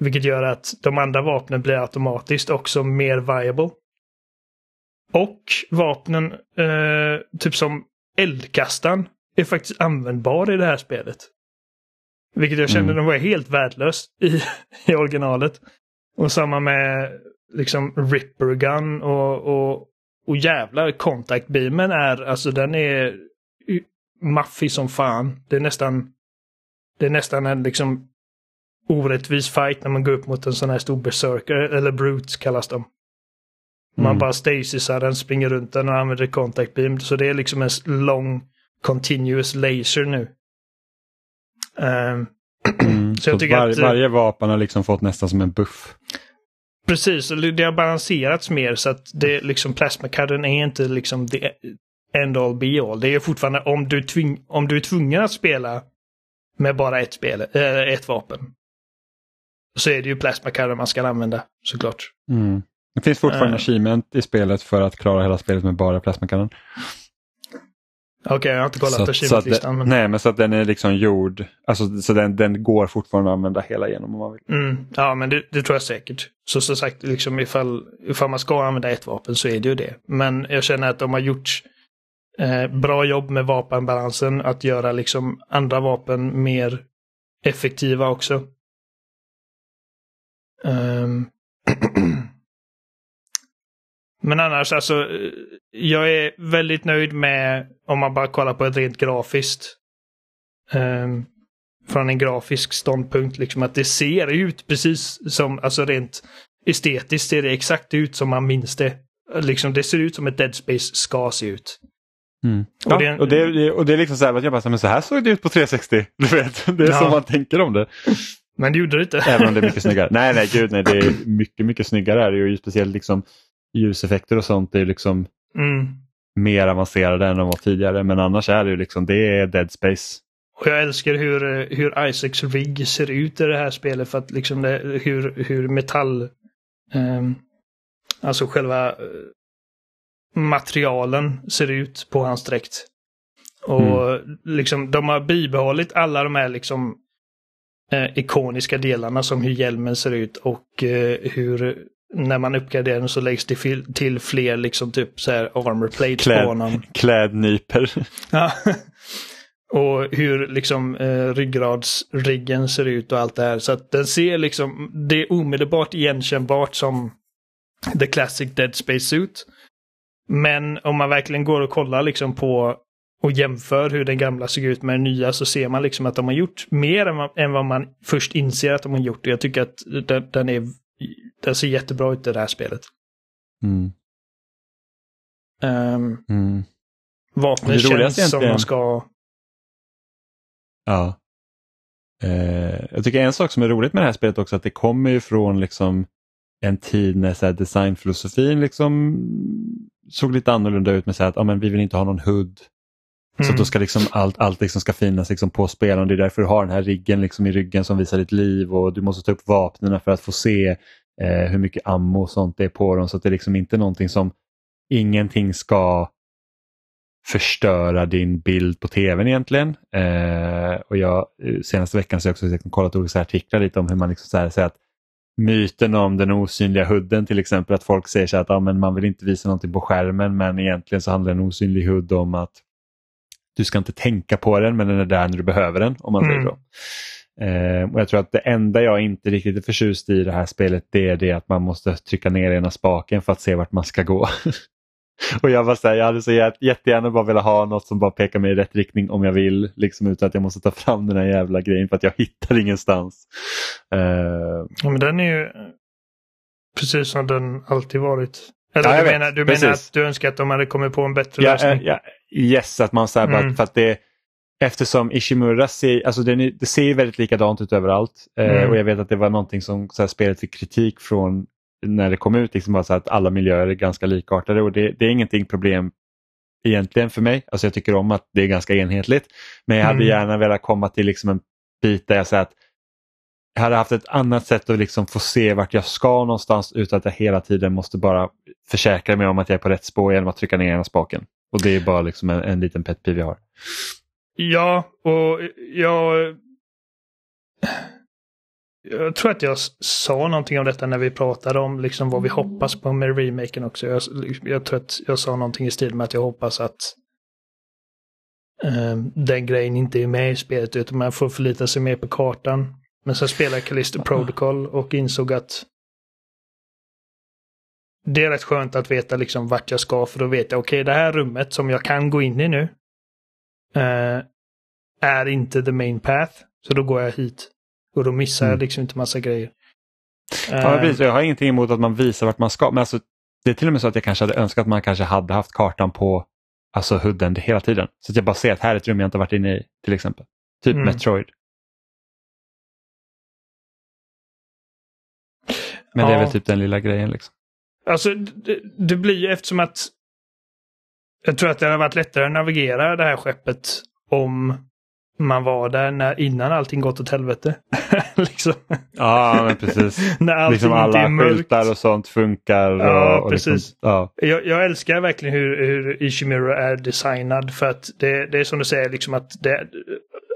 Vilket gör att de andra vapnen blir automatiskt också mer viable. Och vapnen, eh, typ som eldkastaren, är faktiskt användbar i det här spelet. Vilket jag kände mm. var helt värdelöst i, i originalet. Och samma med liksom Ripper Gun och, och, och jävlar contact beamen är, alltså den är maffig som fan. Det är nästan, det är nästan en liksom orättvis fight när man går upp mot en sån här stor berserker, eller brutes kallas de. Man Mm. bara stasisar den, springer runt den och använder contact beam. Så det är liksom en lång continuous laser nu. Ehm, Mm. Så jag tycker var, att- varje vapen har liksom fått nästan som en buff. Precis, det har balanserats mer så att det liksom plasmakadden är inte liksom the end all be all. Det är fortfarande om du, tving, om du är tvungen att spela med bara ett, spel, äh, ett vapen. Så är det ju plasmakadden man ska använda såklart. Mm. Det finns fortfarande Eh. achievement i spelet för att klara hela spelet med bara plasmakanon. Okej, jag har inte kollat achievement-listan. Men... Nej, men så att den är liksom gjord, alltså, så den, den går fortfarande att använda hela igenom om man vill. Mm, ja, men det, det tror jag säkert. Så som sagt, liksom ifall, ifall man ska använda ett vapen så är det ju det. Men jag känner att de har gjort eh, bra jobb med vapenbalansen, att göra liksom andra vapen mer effektiva också. Ehm. Men annars, alltså, jag är väldigt nöjd med om man bara kollar på ett rent grafiskt. Ehm, från en grafisk ståndpunkt, liksom att det ser ut precis som, alltså rent estetiskt ser det exakt ut som man minns det. Liksom det ser ut som ett Dead Space ska se ut. Mm. Och Ja, det är en- och, det, det- och det är liksom så här att jag bara, men så här såg det ut på 360. Du vet, det är Ja. så man tänker om det. Men det gjorde det inte. Även om det är mycket snyggare. Nej, nej, gud nej. Det är mycket, mycket snyggare. Är det ju speciellt liksom ljuseffekter och sånt. Är liksom Mm. mer avancerade än de var tidigare. Men annars är det ju liksom, det är Dead Space. Och jag älskar hur, eh, hur Isaacs rigg ser ut i det här spelet för att liksom det, hur, hur metall, ehm, alltså själva eh, materialen ser ut på hans dräkt. Och liksom de har bibehållit alla de här liksom eh, ikoniska delarna som hur hjälmen ser ut och eh, hur när man uppgraderar den så läggs det till fler liksom typ så här armor plates Kläd- på honom. Klädnyper. Ja. och hur liksom eh, ryggradsriggen ser ut och allt det här. Så att den ser liksom, det är omedelbart igenkännbart som The Classic Dead Space Suit. Men om man verkligen går och kollar liksom på och jämför hur den gamla såg ut med den nya så ser man liksom att de har gjort mer än vad, man först inser att de har gjort. Och jag tycker att den, den, är, den ser jättebra ut i det här spelet. Mm. Um, Mm. roligaste känns som egentligen- de ska... Ja. Eh, jag tycker en sak som är roligt med det här spelet också att det kommer ju från liksom en tid när så här, designfilosofin liksom såg lite annorlunda ut med så här att ja, men vi vill inte ha någon HUD. Så Mm. att då ska liksom allt, allt liksom ska finnas liksom på spelaren. Det är därför du har den här riggen liksom i ryggen som visar ditt liv och du måste ta upp vapnen för att få se eh, hur mycket ammo och sånt det är på dem. Så att det är liksom inte någonting som ingenting ska förstöra din bild på tvn egentligen. Eh, och jag, eh, senaste veckan så har jag också liksom kollat olika artiklar lite om hur man liksom så här, säger att myten om den osynliga hudden till exempel att folk säger så att ja, men man vill inte visa någonting på skärmen men egentligen så handlar en osynlig hudd om att du ska inte tänka på den men den är där när du behöver den om man säger Mm. så. Eh, och Jag tror att det enda jag inte riktigt är förtjust i det här spelet det är det att man måste trycka ner ena spaken för att se vart man ska gå. och jag var så här, jag hade så jät- jättegärna bara velat ha något som bara pekar mig i rätt riktning om jag vill. Liksom utan att jag måste ta fram den här jävla grejen för att jag hittar ingenstans. Eh, Ja, men den är ju precis som den alltid varit. Eller Ja, du, menar, du menar att du önskar att de hade kommit på en bättre Ja, lösning? eh, ja, yes, att man så här bara, Mm. för att det Eftersom Ishimura ser, alltså är, det ser ju väldigt likadant ut överallt. Eh, Mm. och jag vet att det var någonting som så här, spelet fick kritik från när det kom ut, liksom bara så att alla miljöer är ganska likartade och det, det är ingenting problem egentligen för mig. Alltså jag tycker om att det är ganska enhetligt. Men jag hade Mm. gärna velat komma till liksom en bit där jag säger att jag hade haft ett annat sätt att liksom få se vart jag ska någonstans utan att jag hela tiden måste bara försäkra mig om att jag är på rätt spår genom att trycka ner ena spaken. Och det är bara liksom en, en liten pet peeve jag har. Ja, och jag... Jag tror att jag sa någonting om detta när vi pratade om liksom vad vi hoppas på med remaken också. Jag, jag tror att jag sa någonting i stil med att jag hoppas att eh, den grejen inte är med i spelet utan man får förlita sig mer på kartan. Men sen spelade jag Callisto Protocol och insåg att det är rätt skönt att veta liksom vart jag ska för då vet jag okej det här rummet som jag kan gå in i nu eh, är inte the main path. Så då går jag hit. Och då missar Mm. jag liksom inte massa grejer. Ja, Eh, precis. Jag har ingenting emot att man visar vart man ska. Men alltså, det är till och med så att jag kanske hade önskat att man kanske hade haft kartan på alltså hooden hela tiden. Så att jag bara ser att här är ett rum jag inte varit inne i till exempel. Typ Mm. Metroid. Men det är Ja. väl typ den lilla grejen. liksom. Alltså det, det blir ju eftersom att jag tror att det hade varit lättare att navigera det här skeppet om man var där när, innan allting gått åt helvete. liksom. Ja, men precis. När allting liksom inte är alla mörkt. skyltar och sånt funkar. Ja, och, och precis. Liksom, ja. Jag, jag älskar verkligen hur, hur Ishimura är designad för att det, det är som du säger liksom att det,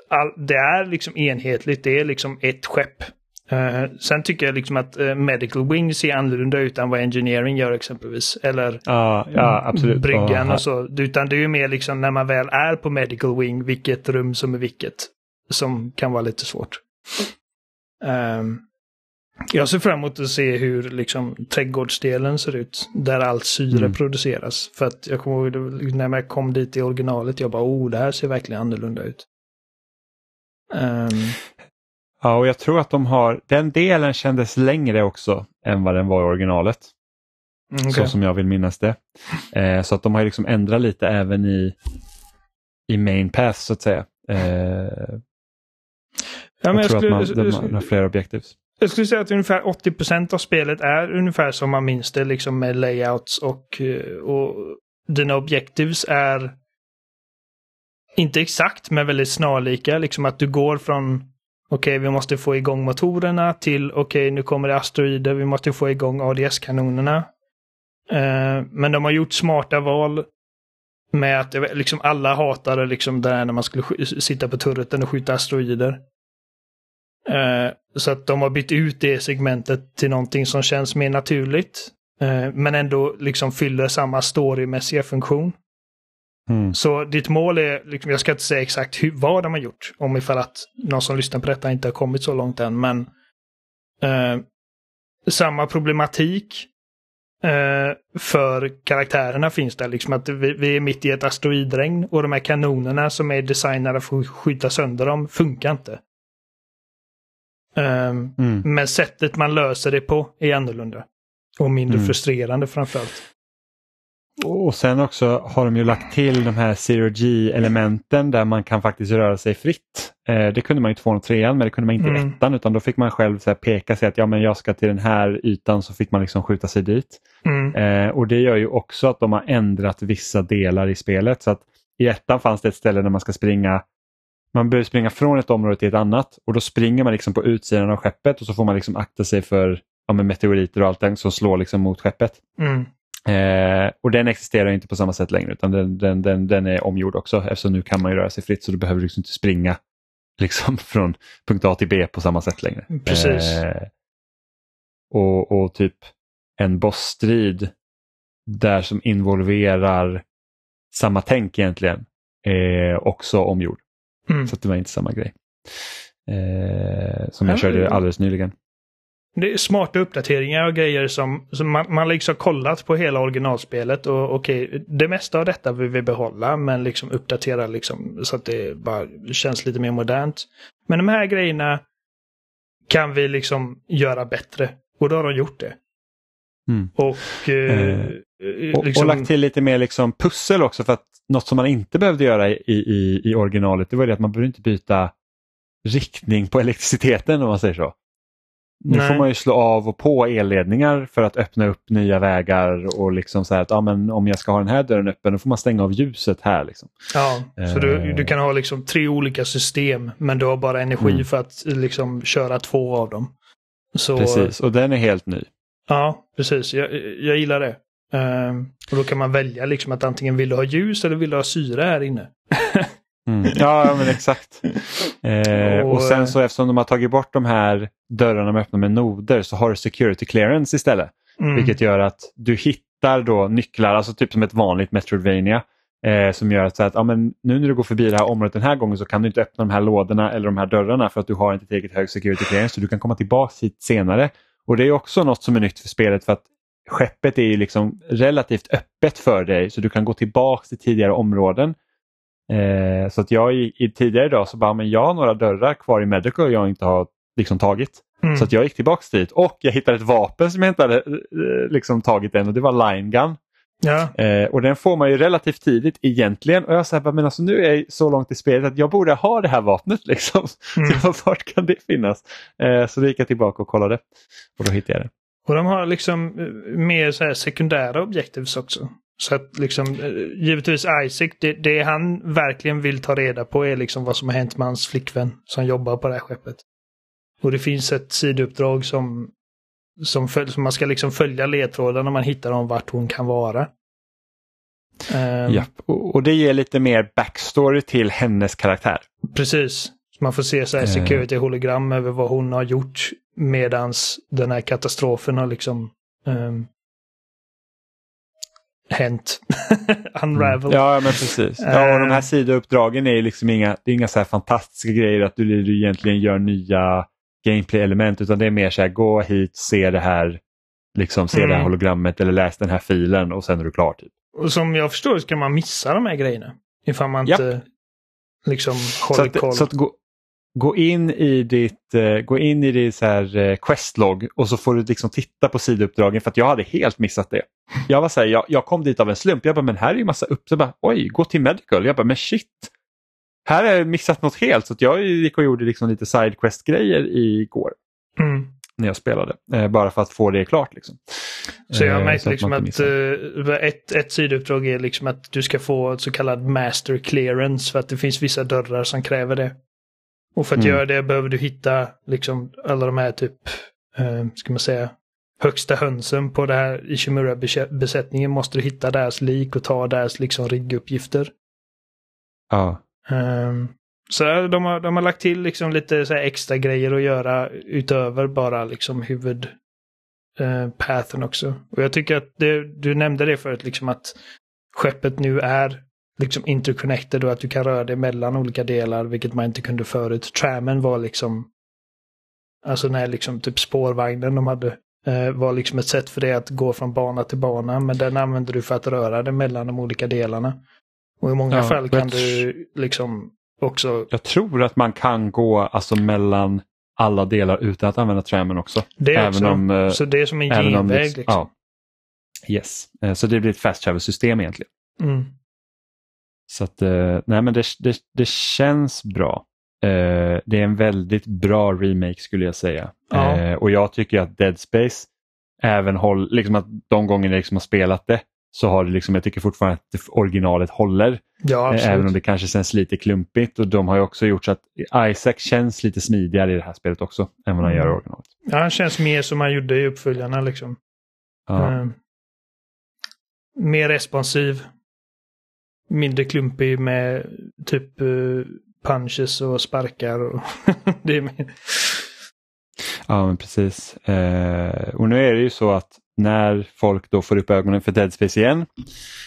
all, det är liksom enhetligt. Det är liksom ett skepp. Eh, sen tycker jag liksom att eh, Medical Wing ser annorlunda ut än vad Engineering gör exempelvis. Eller Ja, ja, absolut. bryggan Och- så. Utan det är ju mer liksom när man väl är på Medical Wing, vilket rum som är vilket. Som kan vara lite svårt. Ehm, jag ser fram emot att se hur liksom trädgårdsdelen ser ut. Där allt syre Mm. produceras. För att jag kommer ihåg det- när jag kom dit i originalet, jag bara oh, det här ser verkligen annorlunda ut. Ehm, Ja, och jag tror att de har, den delen kändes längre också än vad den var i originalet. okej. Så som jag vill minnas det. Eh, så att de har liksom ändrat lite även i, i main path så att säga. Eh, ja, jag, jag, tror skulle, att man, de har fler objectives. jag skulle säga att ungefär 80% av spelet är ungefär som man minns det, liksom med layouts och, eh, och dina objectives är inte exakt, men väldigt snarlika. Liksom att du går från okej, vi måste få igång motorerna till okej, nu kommer det asteroider, vi måste få igång ADS-kanonerna. Eh, men de har gjort smarta val med att liksom alla hatade liksom det när man skulle sitta på turreten och skjuta asteroider. Eh, så att de har bytt ut det segmentet till någonting som känns mer naturligt. eh, men ändå liksom fyller samma storymässiga funktion. Mm. Så ditt mål är, liksom, jag ska inte säga exakt hur, vad de har gjort, om ifall att någon som lyssnar på detta inte har kommit så långt än, men eh, samma problematik eh, för karaktärerna finns där. Liksom att vi, vi är mitt i ett asteroidregn och de här kanonerna som är designade för att skjuta sönder dem funkar inte. Eh, Mm. men sättet man löser det på är annorlunda. Och mindre Mm. frustrerande framförallt. Och sen också har de ju lagt till de här Zero G-elementen där man kan faktiskt röra sig fritt. Eh, det kunde man ju inte få i trean men det kunde man inte i Mm. ettan utan då fick man själv så peka sig att ja, men jag ska till den här ytan så fick man liksom skjuta sig dit. Mm. Eh, och det gör ju också att de har ändrat vissa delar i spelet. Så att I ettan fanns det ett ställe där man ska springa man behöver springa från ett område till ett annat och då springer man liksom på utsidan av skeppet och så får man liksom akta sig för ja, meteoriter och allt som slår liksom mot skeppet. Mm. Eh, och den existerar inte på samma sätt längre utan den, den, den, den är omgjord också eftersom nu kan man ju röra sig fritt så du behöver liksom inte springa liksom från punkt A till B på samma sätt längre. Precis. Eh, och, och typ en bossstrid där som involverar samma tänk egentligen är också omgjord. Mm. Så att det var inte samma grej. Eh, som Ja, jag körde men- alldeles nyligen. Det är smarta uppdateringar och grejer som, som man, man liksom kollat på hela originalspelet och okej, det mesta av detta vill vi behålla men liksom uppdatera liksom så att det bara känns lite mer modernt. Men de här grejerna kan vi liksom göra bättre och då har de gjort det. Mm. Och, eh, Och, liksom, och lagt till lite mer liksom pussel också för att något som man inte behövde göra i, i, i originalet det var det att man behövde inte byta riktning på elektriciteten om man säger så. Nu Nej. får man ju slå av och på elledningar för att öppna upp nya vägar och liksom så att ja, men om jag ska ha den här dörren öppen då får man stänga av ljuset här. Liksom. Ja, så du, Eh. du kan ha liksom tre olika system men du har bara energi Mm. för att liksom köra två av dem. Så, Precis, och den är helt ny. Ja, precis. Jag, jag gillar det. Ehm, och då kan man välja liksom att antingen vill du ha ljus eller vill du ha syre här inne. Mm. Ja, men exakt. Eh, Och, och sen så eftersom de har tagit bort de här dörrarna med öppna med noder så har du security clearance istället. Mm. Vilket gör att du hittar då nycklar, alltså typ som ett vanligt Metroidvania. Eh, som gör att, så att ja, men nu när du går förbi det här området den här gången så kan du inte öppna de här lådorna eller de här dörrarna för att du har inte tillräckligt hög security clearance så du kan komma tillbaka hit senare. Och det är också något som är nytt för spelet för att skeppet är ju liksom relativt öppet för dig så du kan gå tillbaka till tidigare områden Eh, så att jag i, i tidigare idag så bara, men jag har några dörrar kvar i Medical jag inte har liksom tagit. Mm. Så att jag gick tillbaks dit och jag hittade ett vapen som jag inte hade eh, liksom tagit än och det var line gun. Ja, Eh, och den får man ju relativt tidigt egentligen. Och jag säger men alltså nu är jag så långt i spelet att jag borde ha det här vapnet liksom. Mm. Så vart kan det finnas? Eh, så då gick jag tillbaka och kollade och då hittade jag det. och de har liksom eh, mer så här sekundära objectives också. Så att liksom, eh, givetvis Isaac, det, det han verkligen vill ta reda på är liksom vad som har hänt med hans flickvän som jobbar på det här skeppet. Och det finns ett sidouppdrag som, som, följ, som man ska liksom följa ledtrådarna man hittar om vart hon kan vara. Ehm, Japp. Och, det ger lite mer backstory till hennes karaktär. Precis. Man får se så här Eh. security-hologram över vad hon har gjort medans den här katastrofen har liksom ehm, hänt. Unraveled. Ja, men precis. Ja, och de här Eh. sidouppdragen är liksom inga, det är inga så här fantastiska grejer att du, du egentligen gör nya gameplay-element utan det är mer så här gå hit, se det här, liksom se det här Mm. hologrammet eller läs den här filen och sen är du klar. Typ. Och som jag förstår så kan man missa de här grejerna. Ifall man Japp. inte liksom Så håller att, koll. så att gå, gå in i ditt, eh, gå in i ditt så här, eh, questlog och så får du liksom titta på sidouppdragen för att jag hade helt missat det. Jag var så här, jag, jag kom dit av en slump, jag bara men här är ju massa upp, så bara, oj gå till medical, jag bara men shit. Här har jag missat något helt så att jag gick och gjorde liksom lite sidequest-grejer igår Mm. när jag spelade. Eh, bara för att få det klart. Liksom. Så jag Eh, märkte så liksom man att, inte missar. eh, ett, ett sidouppdrag är liksom att du ska få ett så kallad master clearance för att det finns vissa dörrar som kräver det. Och för att Mm. göra det behöver du hitta liksom alla de här typ, eh, ska man säga, högsta hönsen på det här Ishimura-besättningen måste du hitta deras lik och ta deras liksom rigguppgifter. Ja. Um, så de har, de har lagt till liksom lite så extra grejer att göra utöver bara liksom huvud eh, pathen också. Och jag tycker att det, du nämnde det förut, liksom att skeppet nu är liksom interconnected och att du kan röra dig mellan olika delar, vilket man inte kunde förut. Trammen var liksom, alltså när liksom typ spårvagnen de hade, var liksom ett sätt för dig att gå från bana till bana, men den använder du för att röra dig mellan de olika delarna. Och i många Ja, fall kan du liksom också, Jag tror att man kan gå alltså mellan alla delar utan att använda trammen också. det även också. om, eh, så det är som en genväg. liksom. ja. Yes, Eh, så det blir ett fast travel system egentligen. Mm. Så att, eh, nej men det, det, det känns bra. Eh, det är en väldigt bra remake skulle jag säga. Ja. Eh, och jag tycker att Dead Space, även håll, liksom att de gånger jag liksom har spelat det, så har det liksom, jag tycker fortfarande att originalet håller. Ja, Eh. Även om det kanske känns lite klumpigt och de har ju också gjort så att Isaac känns lite smidigare i det här spelet också än vad han Mm. gör i originalet. Ja, han känns mer som han gjorde i uppföljarna liksom. Ja. Eh, mer responsiv. Mindre klumpig med typ eh, punches och sparkar. Och det är mer... Ja, men precis. Eh, och nu är det ju så att när folk då får upp ögonen för Dead Space igen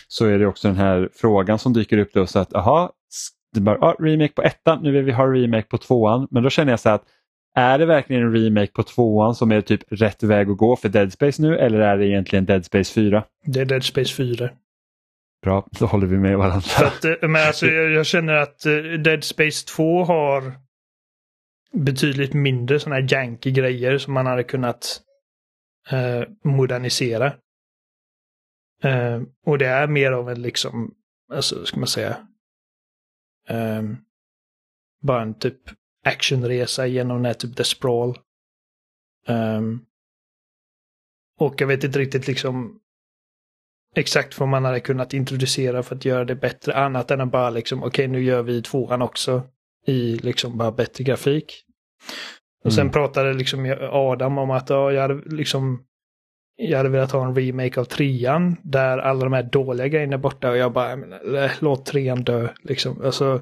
så är det också den här frågan som dyker upp då så att aha, det bara, ah, remake på ettan, nu vill vi ha remake på tvåan. Men då känner jag så att är det verkligen en remake på tvåan som är typ rätt väg att gå för Dead Space nu eller är det egentligen Dead Space 4? Det är Dead Space 4. Bra, då håller vi med varandra. att, eh, men alltså, jag, jag känner att eh, Dead Space 2 har betydligt mindre sådana här janky grejer som man hade kunnat eh, modernisera. Eh, och det är mer av en liksom, alltså ska man säga, eh, bara en typ actionresa genom den här typ The Sprawl. Eh, och jag vet inte riktigt liksom exakt vad man hade kunnat introducera för att göra det bättre. Annat än att bara liksom, okej nu gör vi tvåan också i liksom bara bättre grafik. Och sen Mm. pratade liksom Adam om att ja, jag hade liksom jag hade velat ha en remake av trean där alla de här dåliga grejerna är borta och jag bara, låt trean dö. Liksom. Alltså,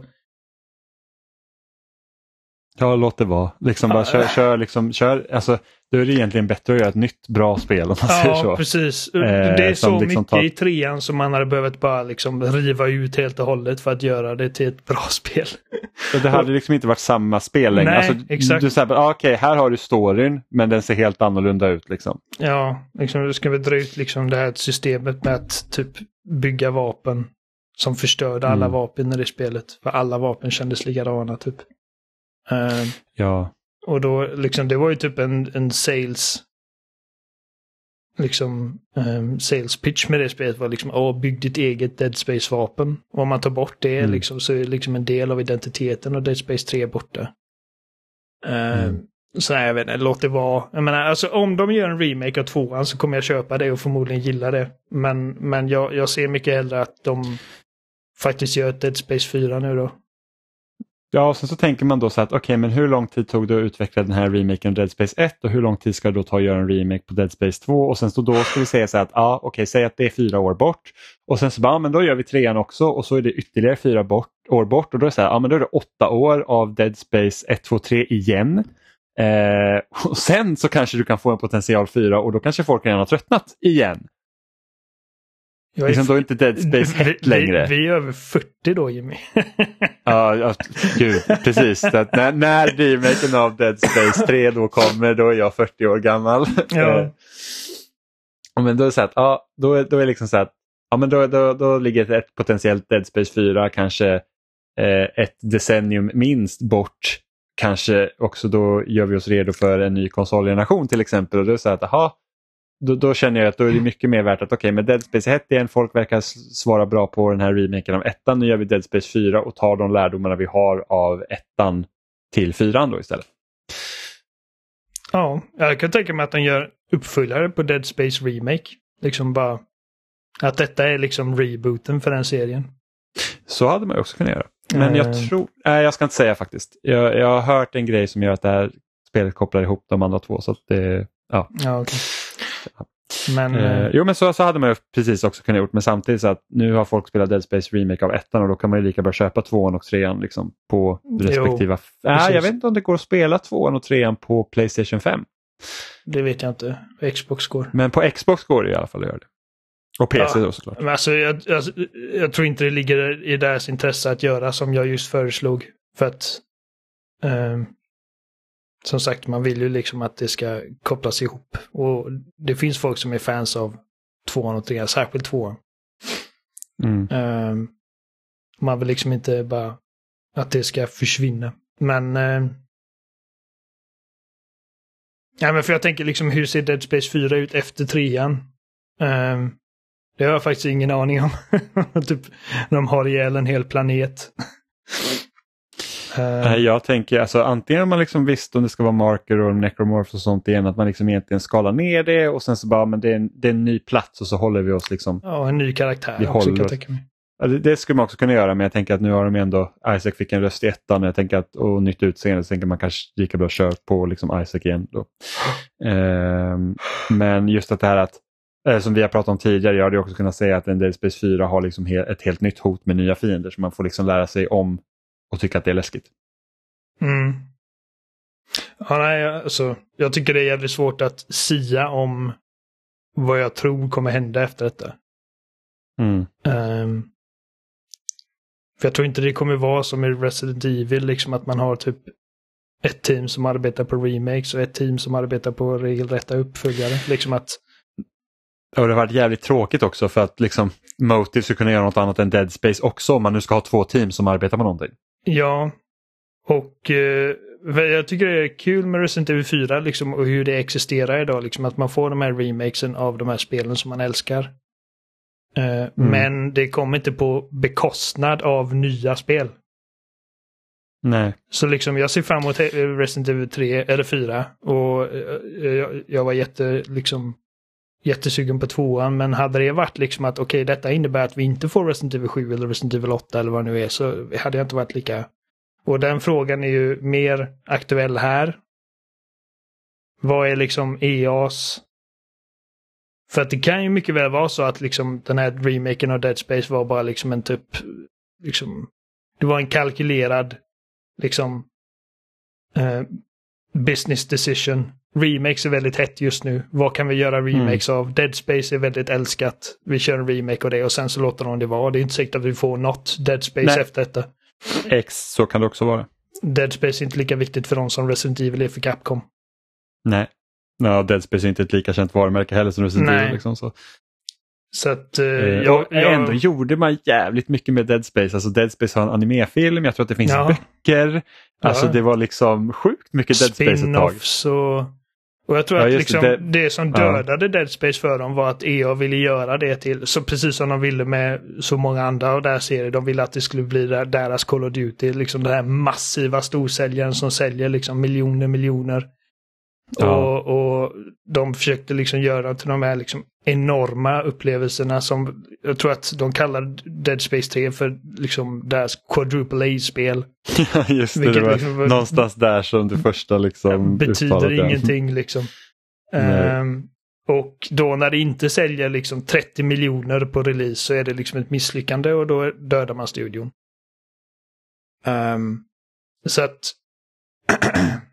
Ja, låt det vara. Liksom bara kör, kör, liksom, kör, alltså, då är det egentligen bättre att göra ett nytt bra spel om man säger ja, så. precis. Eh, det är så liksom mycket tar- i trean som man hade behövt bara liksom riva ut helt och hållet för att göra det till ett bra spel. Så det hade liksom inte varit samma spel längre. Nej, alltså, exakt. Du säger, ah, okej, här har du storyn men den ser helt annorlunda ut. Liksom. Ja, liksom, du ska väl dra ut liksom det här systemet med att typ bygga vapen Som förstörde alla Mm. vapen i det spelet. För alla vapen kändes likadana typ. Eh, Ja, och då liksom, det var ju typ en, en sales liksom um, sales pitch med det spelet var liksom åh, bygg ditt eget Dead Space-vapen. Och om man tar bort det Mm. liksom, så är liksom en del av identiteten av Dead Space 3 borta. Eh, Mm. Så nej, jag vet inte, låt det vara. Jag menar, alltså om de gör en remake av tvåan så kommer jag köpa det och förmodligen gilla det. Men, men jag, jag ser mycket hellre att de faktiskt gör ett Dead Space 4 nu då. Ja, och sen så tänker man då så att okej, men hur lång tid tog det att utveckla den här remaken av Dead Space 1 och hur lång tid ska det då ta att göra en remake på Dead Space 2 och sen så då ska vi säga så här att ja, okej, säg att det är fyra år bort. Och sen så bara, ja, men då gör vi trean också. Och så är det ytterligare fyra bort, år bort. Och då är det så här, ja men då är det åtta år av Dead Space 1, 2, 3 igen. Eh, och sen så kanske du kan få en potential 4 och då kanske folk redan har tröttnat igen. Jag är Liksom, då är inte Dead Space vi, hett längre. Vi, vi är över 40 då Jimmy. Ja, ja gud, precis. Att när, när remaken av Dead Space 3 då kommer, då är jag 40 år gammal. Ja. Eh, men då är det så att, ja, då är, då är liksom så att, ja men då, då, då ligger ett potentiellt Dead Space 4 kanske eh, ett decennium minst bort. Kanske också då gör vi oss redo för en ny konsolgeneration till exempel. Och då är det så att, aha, då, då känner jag att då är det mycket mer värt att okej, men Dead Space är hett igen, folk verkar svara bra på den här remaken av ettan. Nu gör vi Dead Space 4 och tar de lärdomarna vi har av ettan till fyran då istället. Ja, jag kan tänka mig att de gör uppföljare på Dead Space Remake. Liksom bara att detta är liksom rebooten för den serien. Så hade man också kunnat göra. Men jag Eh. tror, nej jag ska inte säga faktiskt. Jag, jag har hört en grej som gör att det här spelet kopplar ihop de andra två. Så att det, ja. Ja, okej. Men... Eh, eh, jo men så, så hade man ju precis också kunnat gjort men samtidigt så att nu har folk spelat Dead Space Remake av ettan och då kan man ju lika bra köpa tvåan och trean liksom på respektiva... Precis. jag vet inte om det går att spela tvåan och trean på Playstation 5. Det vet jag inte. Xbox går. Men på Xbox går det i alla fall att göra det. Och PC Ja. då såklart. Men alltså, jag, jag, jag tror inte det ligger i deras intresse att göra som jag just föreslog. För att ehm, som sagt, man vill ju liksom att det ska kopplas ihop. Och det finns folk som är fans av tvåan och trean, särskilt tvåan. Mm. Ehm, man vill liksom inte bara att det ska försvinna. Men... ehm, ja, men för jag tänker liksom hur ser Dead Space 4 ut efter trean? Ehm, det har jag faktiskt ingen aning om. typ, de har ihjäl en hel planet. Ehm, Nej, Jag tänker alltså antingen om man liksom visste om det ska vara marker och necromorphs och sånt igen att man liksom egentligen skalar ner det och sen så bara men det är en, det är en ny plats och så håller vi oss liksom. ja, en ny karaktär Vi också kan jag tänka mig. Ja, det, det skulle man också kunna göra men jag tänker att nu har de ändå Isaac fick en röst i ettan och jag tänker att och nytt utseende så tänker man kanske lika bra kör på liksom Isaac igen. Då. Ehm, men just att det här att eh, som vi har pratat om tidigare, jag hade också kunnat säga att en Dead Space 4 har liksom ett helt nytt hot med nya fiender så man får liksom lära sig om och tycka att det är läskigt. Mm. Ja, nej, alltså, jag tycker det är jävligt svårt att sia om vad jag tror kommer hända efter detta. Mm. Ehm, för jag tror inte det kommer vara som i Resident Evil, liksom att man har typ ett team som arbetar på remakes och ett team som arbetar på regelrätta uppföljare. Liksom att, Och det har varit jävligt tråkigt också för att liksom Motive ska kunna göra något annat än Dead Space också om man nu ska ha två team som arbetar på någonting. Ja. Och eh, jag tycker det är kul med Resident Evil 4 liksom, och hur det existerar idag. Liksom, att man får de här remakesen av de här spelen som man älskar. Eh, Men det kommer inte på bekostnad av nya spel. Nej. Så liksom jag ser fram emot Resident Evil 3 eller 4 och eh, jag, jag var jätte, liksom, jättesugen på tvåan men hade det varit liksom att okej detta innebär att vi inte får Resident Evil 7 eller Resident Evil 8 eller vad det nu är så hade jag inte varit lika. Och den frågan är ju mer aktuell här. Vad är liksom EAs för att det kan ju mycket väl vara så att liksom den här remaken av Dead Space var bara liksom en typ, liksom, det var en kalkylerad, liksom, eh, business decision. Remakes är väldigt hett just nu. Vad kan vi göra remakes av? Dead Space är väldigt älskat. Vi kör en remake av det och sen så låter de det vara. Det är inte säkert att vi får något Dead Space Nej. efter detta. X, så kan det också vara. Dead Space är inte lika viktigt för dem som Resident Evil är för Capcom. Nej. Ja, Dead Space är inte ett lika känt varumärke heller som Resident Nej. Evil. Liksom, så. Så att eh, Eh, jag, och ändå gjorde man jävligt mycket med Dead Space. Alltså Dead Space har en animefilm, jag tror att det finns Ja. böcker. Alltså Ja. det var liksom sjukt mycket Dead Space ett tag. spin-offs och... Och jag tror Ja, att liksom Det- det, som ja. dödade Dead Space för dem var att EA ville göra det till, så precis som de ville med så många andra av deras serier. De ville att det skulle bli deras Call of Duty, liksom den här massiva storsäljaren som säljer liksom miljoner, miljoner. Ja. Och, och de försökte liksom göra till de här liksom enorma upplevelserna som jag tror att de kallar Dead Space 3 för liksom deras quadruple A-spel. Just det, det var liksom någonstans där som det första liksom betyder ingenting liksom. Ehm, och då när det inte säljer liksom 30 miljoner på release så är det liksom ett misslyckande och då dödar man studion. Ehm, så att...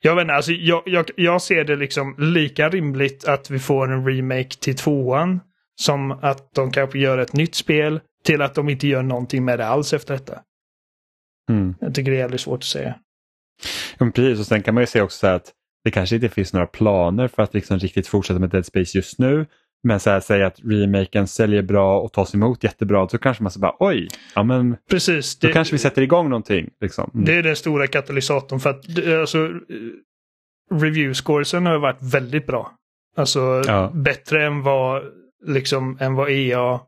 jag vet inte, alltså jag, jag, jag ser det liksom lika rimligt att vi får en remake till tvåan som att de kanske gör ett nytt spel till att de inte gör någonting med det alls efter detta. Mm. Jag tycker det är jävligt svårt att säga. Ja, precis, och sen kan man ju se också att det kanske inte finns några planer för att liksom riktigt fortsätta med Dead Space just nu. Men så här, säg att remaken säljer bra och tas emot jättebra, så kanske man så bara oj, ja men Precis. då det- kanske vi sätter igång någonting. Liksom. Mm. Det är den stora katalysatorn för att det- alltså, eh, review scoresen har varit väldigt bra. Alltså Ja. bättre än vad, liksom, än vad EA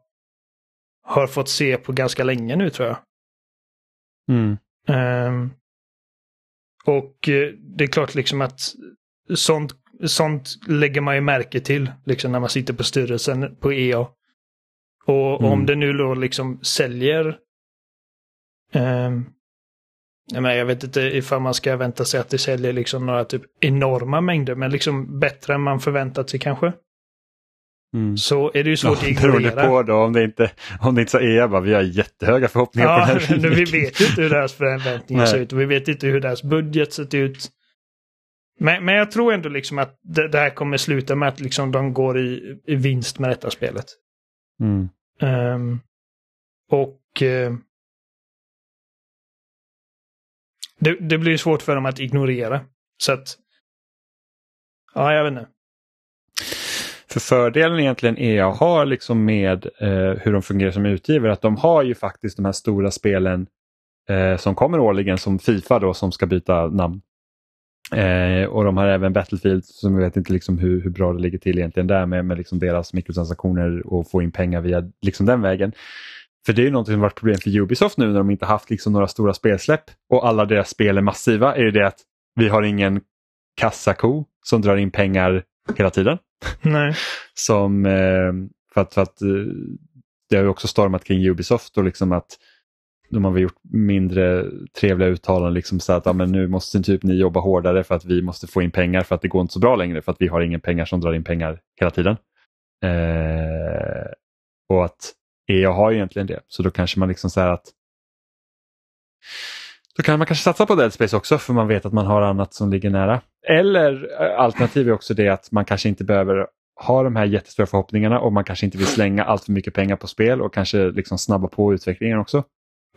har fått se på ganska länge nu tror jag. Mm. Ehm, och eh, det är klart liksom att sånt, sånt lägger man ju märke till liksom när man sitter på styrelsen på EA. Och Mm. om det nu då liksom säljer ehm, jag, vet inte ifall man ska vänta sig att det säljer liksom några typ enorma mängder, men liksom bättre än man förväntat sig kanske. Mm. Så är det ju svårt att beroende ignorera. på då, om det inte, om det inte så är bara, vi har jättehöga förhoppningar på Ja, den här nu, vi vet inte hur deras förväntningar ser ut och vi vet inte hur deras budget sett ut. Men, men jag tror ändå liksom att det, det här kommer sluta med att liksom de går i, i vinst med detta spelet. Mm. Ehm, och eh, det, det blir svårt för dem att ignorera. Så att, ja, jag vet inte. För fördelen egentligen EA har liksom med eh, hur de fungerar som utgivare att de har ju faktiskt de här stora spelen eh, som kommer årligen som Fifa då som ska byta namn. Eh, och de har även Battlefield som jag vet inte liksom hur, hur bra det ligger till egentligen där med, med liksom deras mikrotransaktioner och få in pengar via liksom den vägen. För det är ju någonting som varit problem för Ubisoft nu när de inte haft liksom några stora spelsläpp och alla deras spel är massiva är ju det att vi har ingen kassako som drar in pengar hela tiden Nej. som eh, för att, för att eh, det har ju också stormat kring Ubisoft och liksom att de har väl gjort mindre trevliga uttalanden liksom så att ja, men nu måste typ ni jobba hårdare för att vi måste få in pengar för att det går inte så bra längre för att vi har ingen pengar som drar in pengar hela tiden. Eh, och att EA har egentligen det så då kanske man liksom så att då kan man kanske satsa på Dead Space också för man vet att man har annat som ligger nära. Eller eh, alternativ är också det att man kanske inte behöver ha de här jättestora förhoppningarna och man kanske inte vill slänga allt för mycket pengar på spel och kanske liksom snabba på utvecklingen också.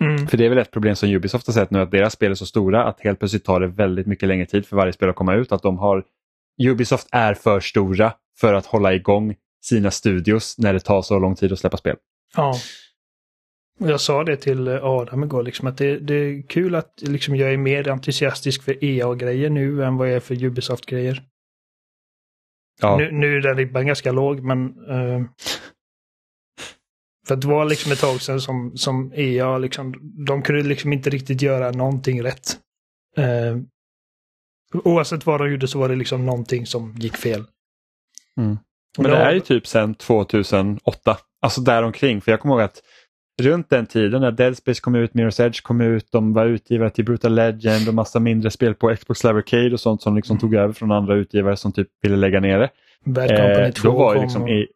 Mm. För det är väl ett problem som Ubisoft har sett nu att deras spel är så stora att helt plötsligt tar det väldigt mycket längre tid för varje spel att komma ut. Att de har Ubisoft är för stora för att hålla igång sina studios när det tar så lång tid att släppa spel. Ja. Jag sa det till Adam igår, liksom, att det, det är kul att liksom, jag är mer entusiastisk för EA-grejer nu än vad jag är för Ubisoft-grejer. Ja, Nu, nu är den ribban ganska låg, men... eh, för det var liksom ett tag sedan som, som EA, liksom, de kunde liksom inte riktigt göra någonting rätt. Uh, oavsett vad de gjorde så var det liksom någonting som gick fel. Mm. Men det är ju typ sedan 2008, alltså däromkring. För jag kommer ihåg att runt den tiden när Dead Space kom ut, Mirror's Edge kom ut, de var utgivare till Brutal Legend och massa mindre spel på Xbox Live Arcade och sånt som liksom tog över från andra utgivare som typ ville lägga ner det. Bad Company Eh, 2 då var kom liksom och- E-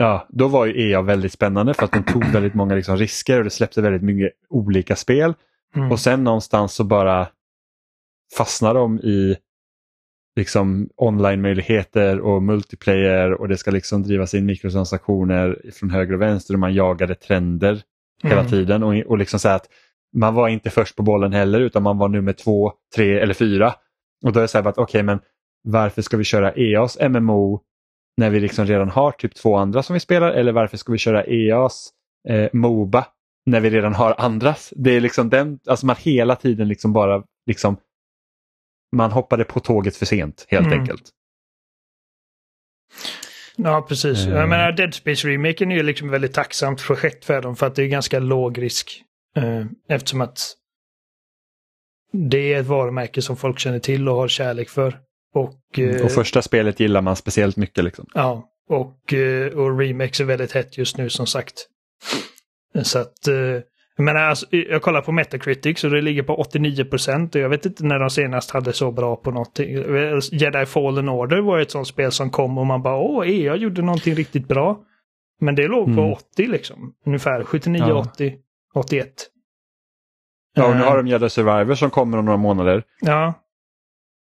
Ja, då var ju EA väldigt spännande för att de tog väldigt många liksom risker och det släppte väldigt mycket olika spel. Mm. Och sen någonstans så bara fastnar de i liksom online-möjligheter och multiplayer och det ska liksom drivas in mikrotransaktioner från höger och vänster och man jagade trender hela Mm. tiden. Och, och liksom så att man var inte först på bollen heller utan man var nummer två, tre eller fyra. Och då är det så här att okej men varför ska vi köra EAs MMO när vi liksom redan har typ två andra som vi spelar eller varför ska vi köra EAs eh, Moba när vi redan har andras? Det är liksom den, alltså man hela tiden liksom bara liksom man hoppade på tåget för sent helt Mm. enkelt. Ja, precis. Eh. Jag menar, Dead Space-remaken är ju liksom väldigt tacksamt projekt för dem för att det är ganska låg risk. Eh, eftersom att det är ett varumärke som folk känner till och har kärlek för. Och, eh, Och första spelet gillar man speciellt mycket. Liksom. ja, och, eh, och remakes är väldigt hett just nu som sagt. Så att, eh, jag menar, alltså, jag kollar på Metacritic så det ligger på 89 procent och jag vet inte när de senast hade så bra på någonting. Jedi Fallen Order var ett sånt spel som kom och man bara åh, EA gjorde någonting riktigt bra. Men det låg på Mm. 80 liksom. Ungefär 79, Ja. 80, 81. Ja, och nu Eh, har de Jedi Survivor som kommer om några månader. Ja,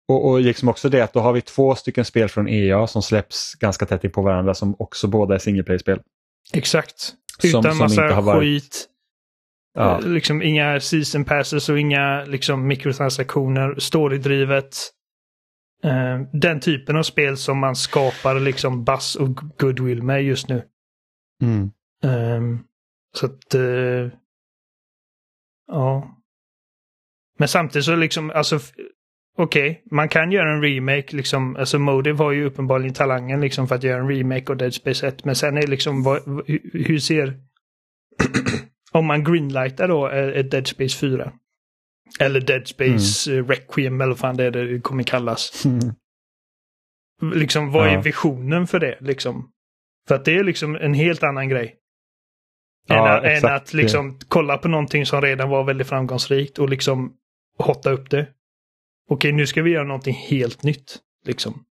Och, och liksom också det att då har vi två stycken spel från EA som släpps ganska tätt in på varandra som också båda är single play-spel. exakt. Som- Utan som massa varit- skit. Ja. Eh, Liksom inga season passes och inga liksom, mikrotransaktioner, storydrivet. Eh, den typen av spel som man skapar liksom buzz och goodwill med just nu. Mm. Ehm, så att... eh, ja. Men samtidigt så liksom, alltså... Okej, man kan göra en remake liksom. Alltså Motive har ju uppenbarligen talangen liksom för att göra en remake av Dead Space 1. Men sen är liksom, vad, hur, ser... om man greenlightar då eh, ett Dead Space 4. Eller Dead Space eh, Requiem eller vad fan det är det kommer kallas. Mm. Liksom vad är Ja. visionen för det liksom? För att det är liksom en helt annan grej. Ja, än, än att liksom kolla på någonting som redan var väldigt framgångsrikt och liksom hotta upp det. Okej, nu ska vi göra någonting helt nytt. Liksom.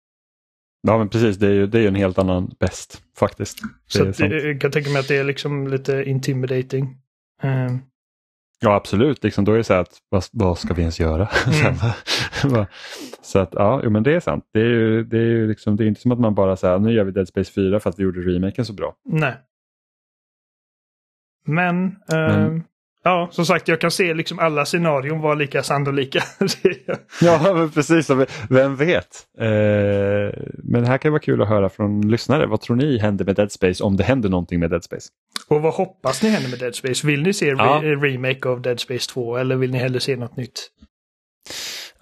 Ja men precis, det är ju, det är ju en helt annan bäst faktiskt. Det Så att, eh, jag kan tänka mig att det är liksom lite intimidating. Ehm, Ja absolut, liksom, då är det så här att vad, vad ska vi ens göra? Så Mm. så att ja, men det är sant. Det är ju, det är ju liksom, det är inte som att man bara säger nu gör vi Dead Space 4 för att vi gjorde remaken så bra. nej. Men, ehm, Men- ja, som sagt, jag kan se liksom alla scenarion vara lika sannolika. Ja men precis, vem vet. Eh, men det här kan vara kul att höra från lyssnare. Vad tror ni händer med Dead Space om det händer någonting med Dead Space? och vad hoppas ni händer med Dead Space? Vill ni se Ja. re- remake av Dead Space 2 eller vill ni hellre se något nytt?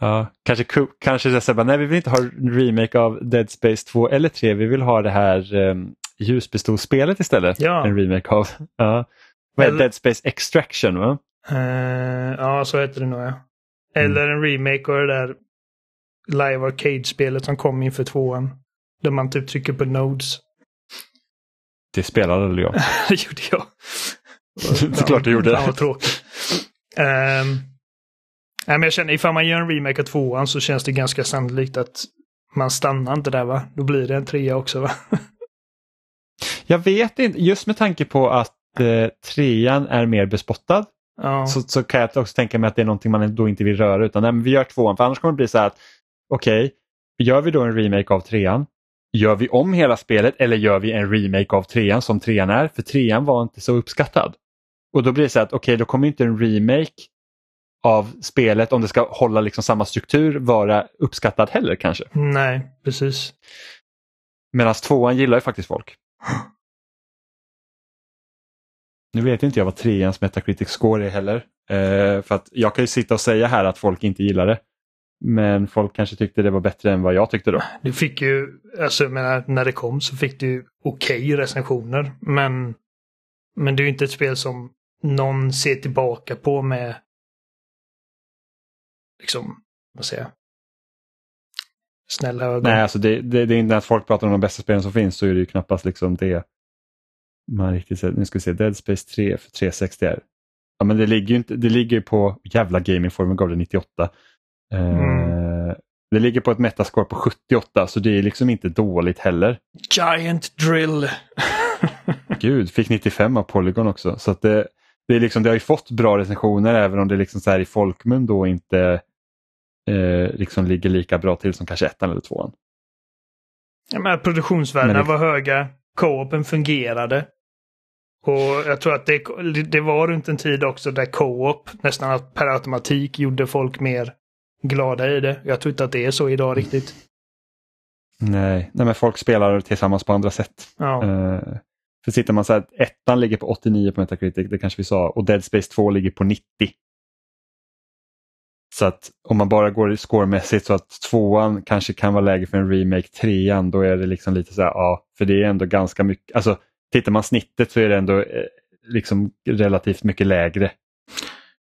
Ja, kanske, kanske bara, nej vi vill inte ha en remake av Dead Space 2 eller 3, vi vill ha det här um, ljuspistolspelet istället. Ja. En remake av. Ja. Eller- Dead Space Extraction va? Eh, ja, så heter det nog ja. Eller en remake av det där Live Arcade-spelet som kom inför tvåan. Där man typ trycker på nodes. Det spelade aldrig jag. det gjorde jag. Det är klart du gjorde. Fan vad tråkigt. Um, nej, men jag känner ifall man gör en remake av tvåan så känns det ganska sannolikt att man stannar inte där va? Då blir det en trea också va? Jag vet inte, just med tanke på att eh, trean är mer bespottad ja. så, så kan jag också tänka mig att det är någonting man då inte vill röra utan nej, vi gör tvåan för annars kommer det bli så här att okej, gör vi då en remake av trean? Gör vi om hela spelet eller gör vi en remake av trean som trean är? För trean var inte så uppskattad. Och då blir det så här att okej, då kommer inte en remake av spelet om det ska hålla liksom samma struktur vara uppskattad heller kanske. Nej, precis. Medan tvåan gillar ju faktiskt folk. Nu vet inte jag vad treans Metacritic score är heller. Eh, för att jag kan ju sitta och säga här att folk inte gillar det. Men folk kanske tyckte det var bättre än vad jag tyckte då. Du fick ju, alltså jag menar, när det kom så fick du okej recensioner. Men, men det är ju inte ett spel som någon ser tillbaka på med, liksom, vad säger jag? Snälla ögon. Nej, alltså det, det, det är inte att folk pratar om de bästa spelen som finns så är det ju knappast liksom det. Man riktigt sett. Nu ska vi se, Dead Space 3 för 360 är. Ja men det ligger ju inte, det ligger på, jävla Game Informer gav det 98. Eh, Mm. Det ligger på ett metascore på 78 så det är liksom inte dåligt heller. Giant drill! Gud, fick 95 av Polygon också. Så det, det, är liksom, det har ju fått bra recensioner även om det liksom så här i folkmun då inte eh, liksom ligger lika bra till som kanske ettan eller tvåan. Jag menar, produktionsvärdena Men det- var höga. Co-open fungerade. Och jag tror att det, det var runt en tid också där co-op nästan att per automatik gjorde folk mer glada i det. Jag tror inte att det är så idag riktigt. Nej, nej men folk spelar tillsammans på andra sätt. Ja. Uh, för sitter man så här, ettan ligger på 89 på Metacritic, det kanske vi sa, och Dead Space 2 ligger på 90. Så att om man bara går scoremässigt så att tvåan kanske kan vara läge för en remake, trean då är det liksom lite så här, ja, för det är ändå ganska mycket, alltså tittar man snittet så är det ändå eh, liksom relativt mycket lägre.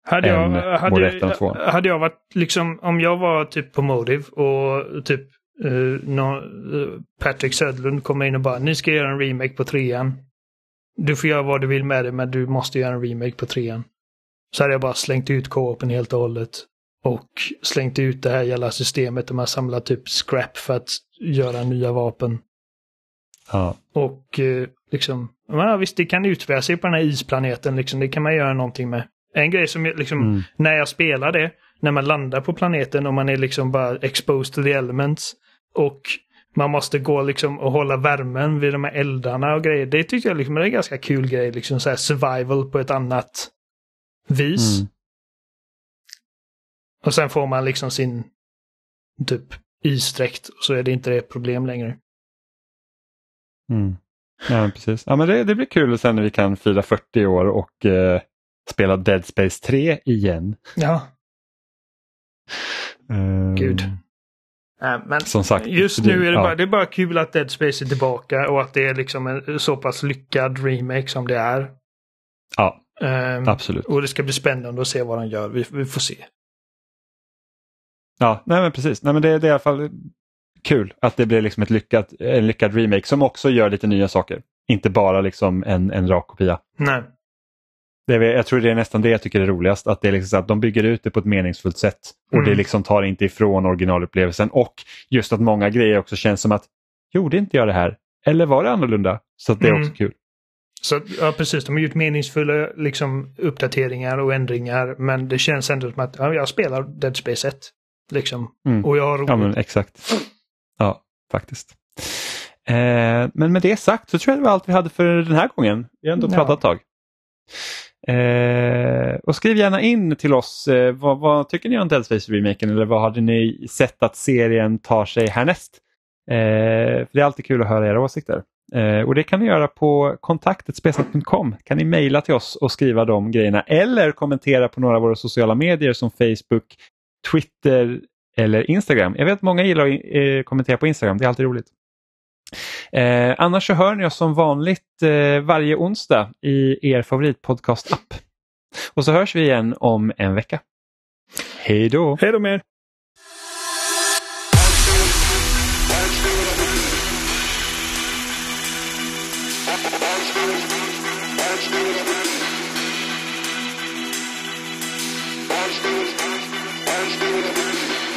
Hade jag, hade, tvåan. hade jag varit liksom, om jag var typ på Motive och typ uh, nå, eh, Patrick Södlund kommer in och bara ni ska göra en remake på trean. Du får göra vad du vill med det men du måste göra en remake på trean. Så hade jag bara slängt ut co-open helt och hållet. Och slängt ut det här jävla systemet där man samlar typ scrap för att göra nya vapen. Ja. Och eh, liksom, ja, visst det kan utspela sig på den här isplaneten, liksom, det kan man göra någonting med. En grej som liksom, Mm. när jag spelar det, när man landar på planeten och man är liksom bara exposed to the elements. Och man måste gå liksom och hålla värmen vid de här eldarna och grejer. Det tycker jag liksom är en ganska kul grej, liksom så här survival på ett annat vis. Mm. Och sen får man liksom sin typ isdräkt och så är det inte det problem längre. Mm. Ja, precis. Ja, men det, det blir kul sen när vi kan fira 40 år och eh, spela Dead Space 3 igen. Ja, Ehm, Gud. Äh, men Som sagt. just nu är det, ja. bara, det är bara kul att Dead Space är tillbaka och att det är liksom en så pass lyckad remake som det är. Ja, Ehm, absolut. och det ska bli spännande att se vad de gör. Vi, vi får se. Ja, nej men precis. Nej, men det, det är i alla fall kul att det blir liksom ett lyckat, en lyckad remake som också gör lite nya saker. Inte bara liksom en, en rak kopia. Nej. Det är, jag tror det är nästan det jag tycker är roligast. Att det är liksom att de bygger ut det på ett meningsfullt sätt. Och Mm. det liksom tar inte ifrån originalupplevelsen. Och just att många grejer också känns som att gjorde inte jag det här? Eller var det annorlunda? Så det är Mm. också kul. Så ja, precis. De har gjort meningsfulla liksom, uppdateringar och ändringar. Men det känns ändå som att ja, jag spelar Dead Space 1. Liksom. Mm. Och jag har roligt. Ja men exakt. Ja, faktiskt. Eh, men med det sagt så tror jag det var allt vi hade för den här gången. Vi har ändå Ja. pratat ett tag. Eh, och skriv gärna in till oss. Eh, vad, vad tycker ni om Dead Space remaken eller vad hade ni sett att serien tar sig härnäst? Eh, för det är alltid kul att höra era åsikter. Eh, och det kan ni göra på kontaktetspesat.com. kan ni mejla till oss och skriva de grejerna eller kommentera på några av våra sociala medier som Facebook, Twitter eller Instagram. Jag vet att många gillar att eh, kommentera på Instagram, det är alltid roligt. Eh, annars så hör ni oss som vanligt eh, varje onsdag i er favoritpodcast-app. Och så hörs vi igen om en vecka. Hej då! Hej då med er! Thank you.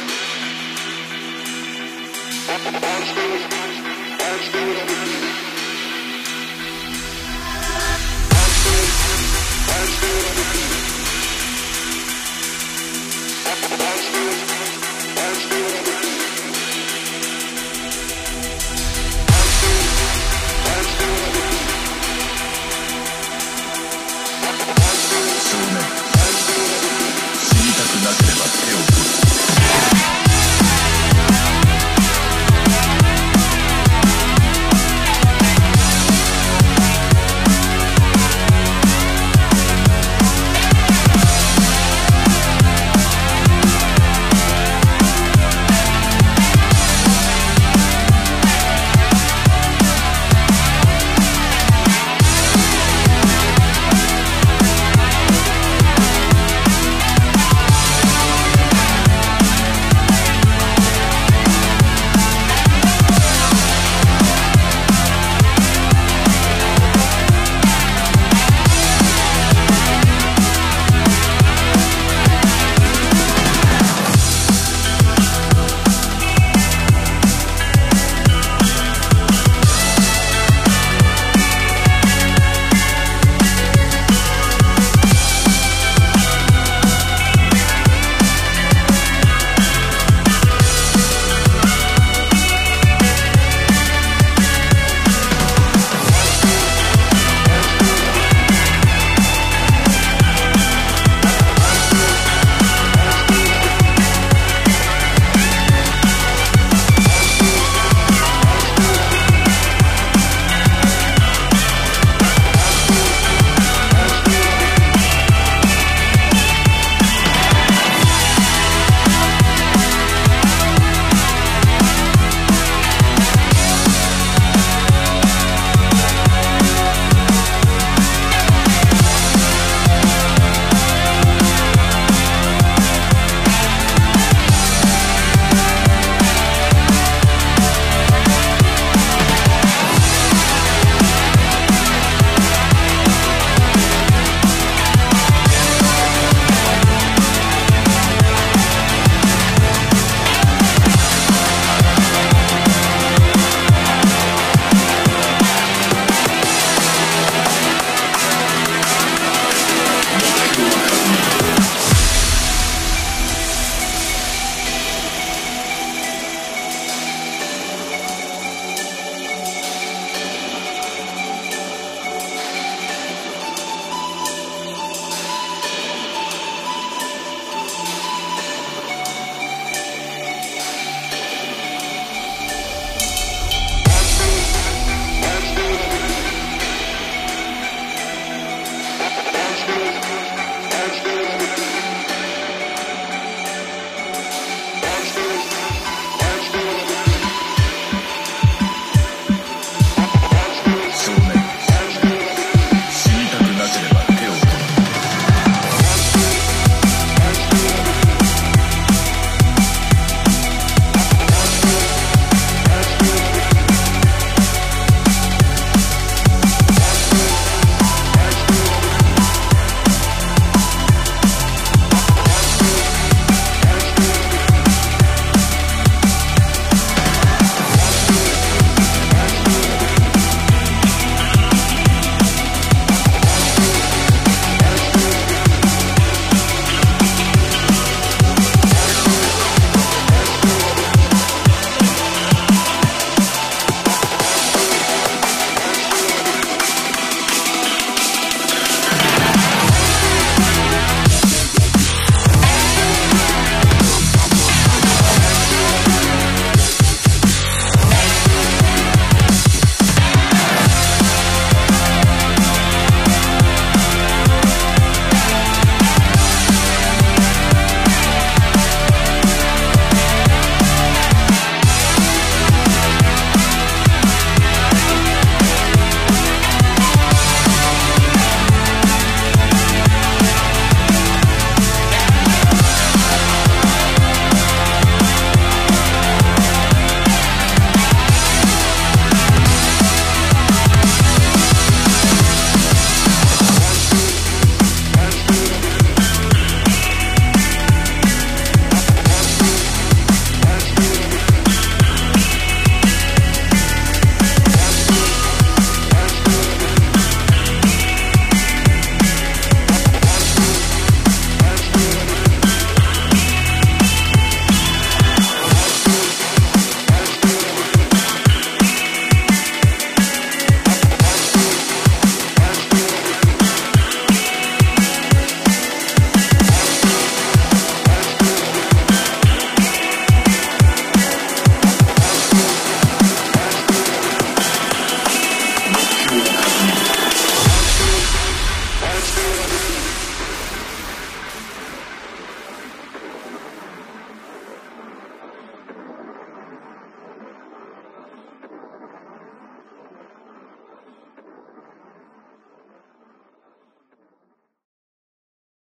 なければ手を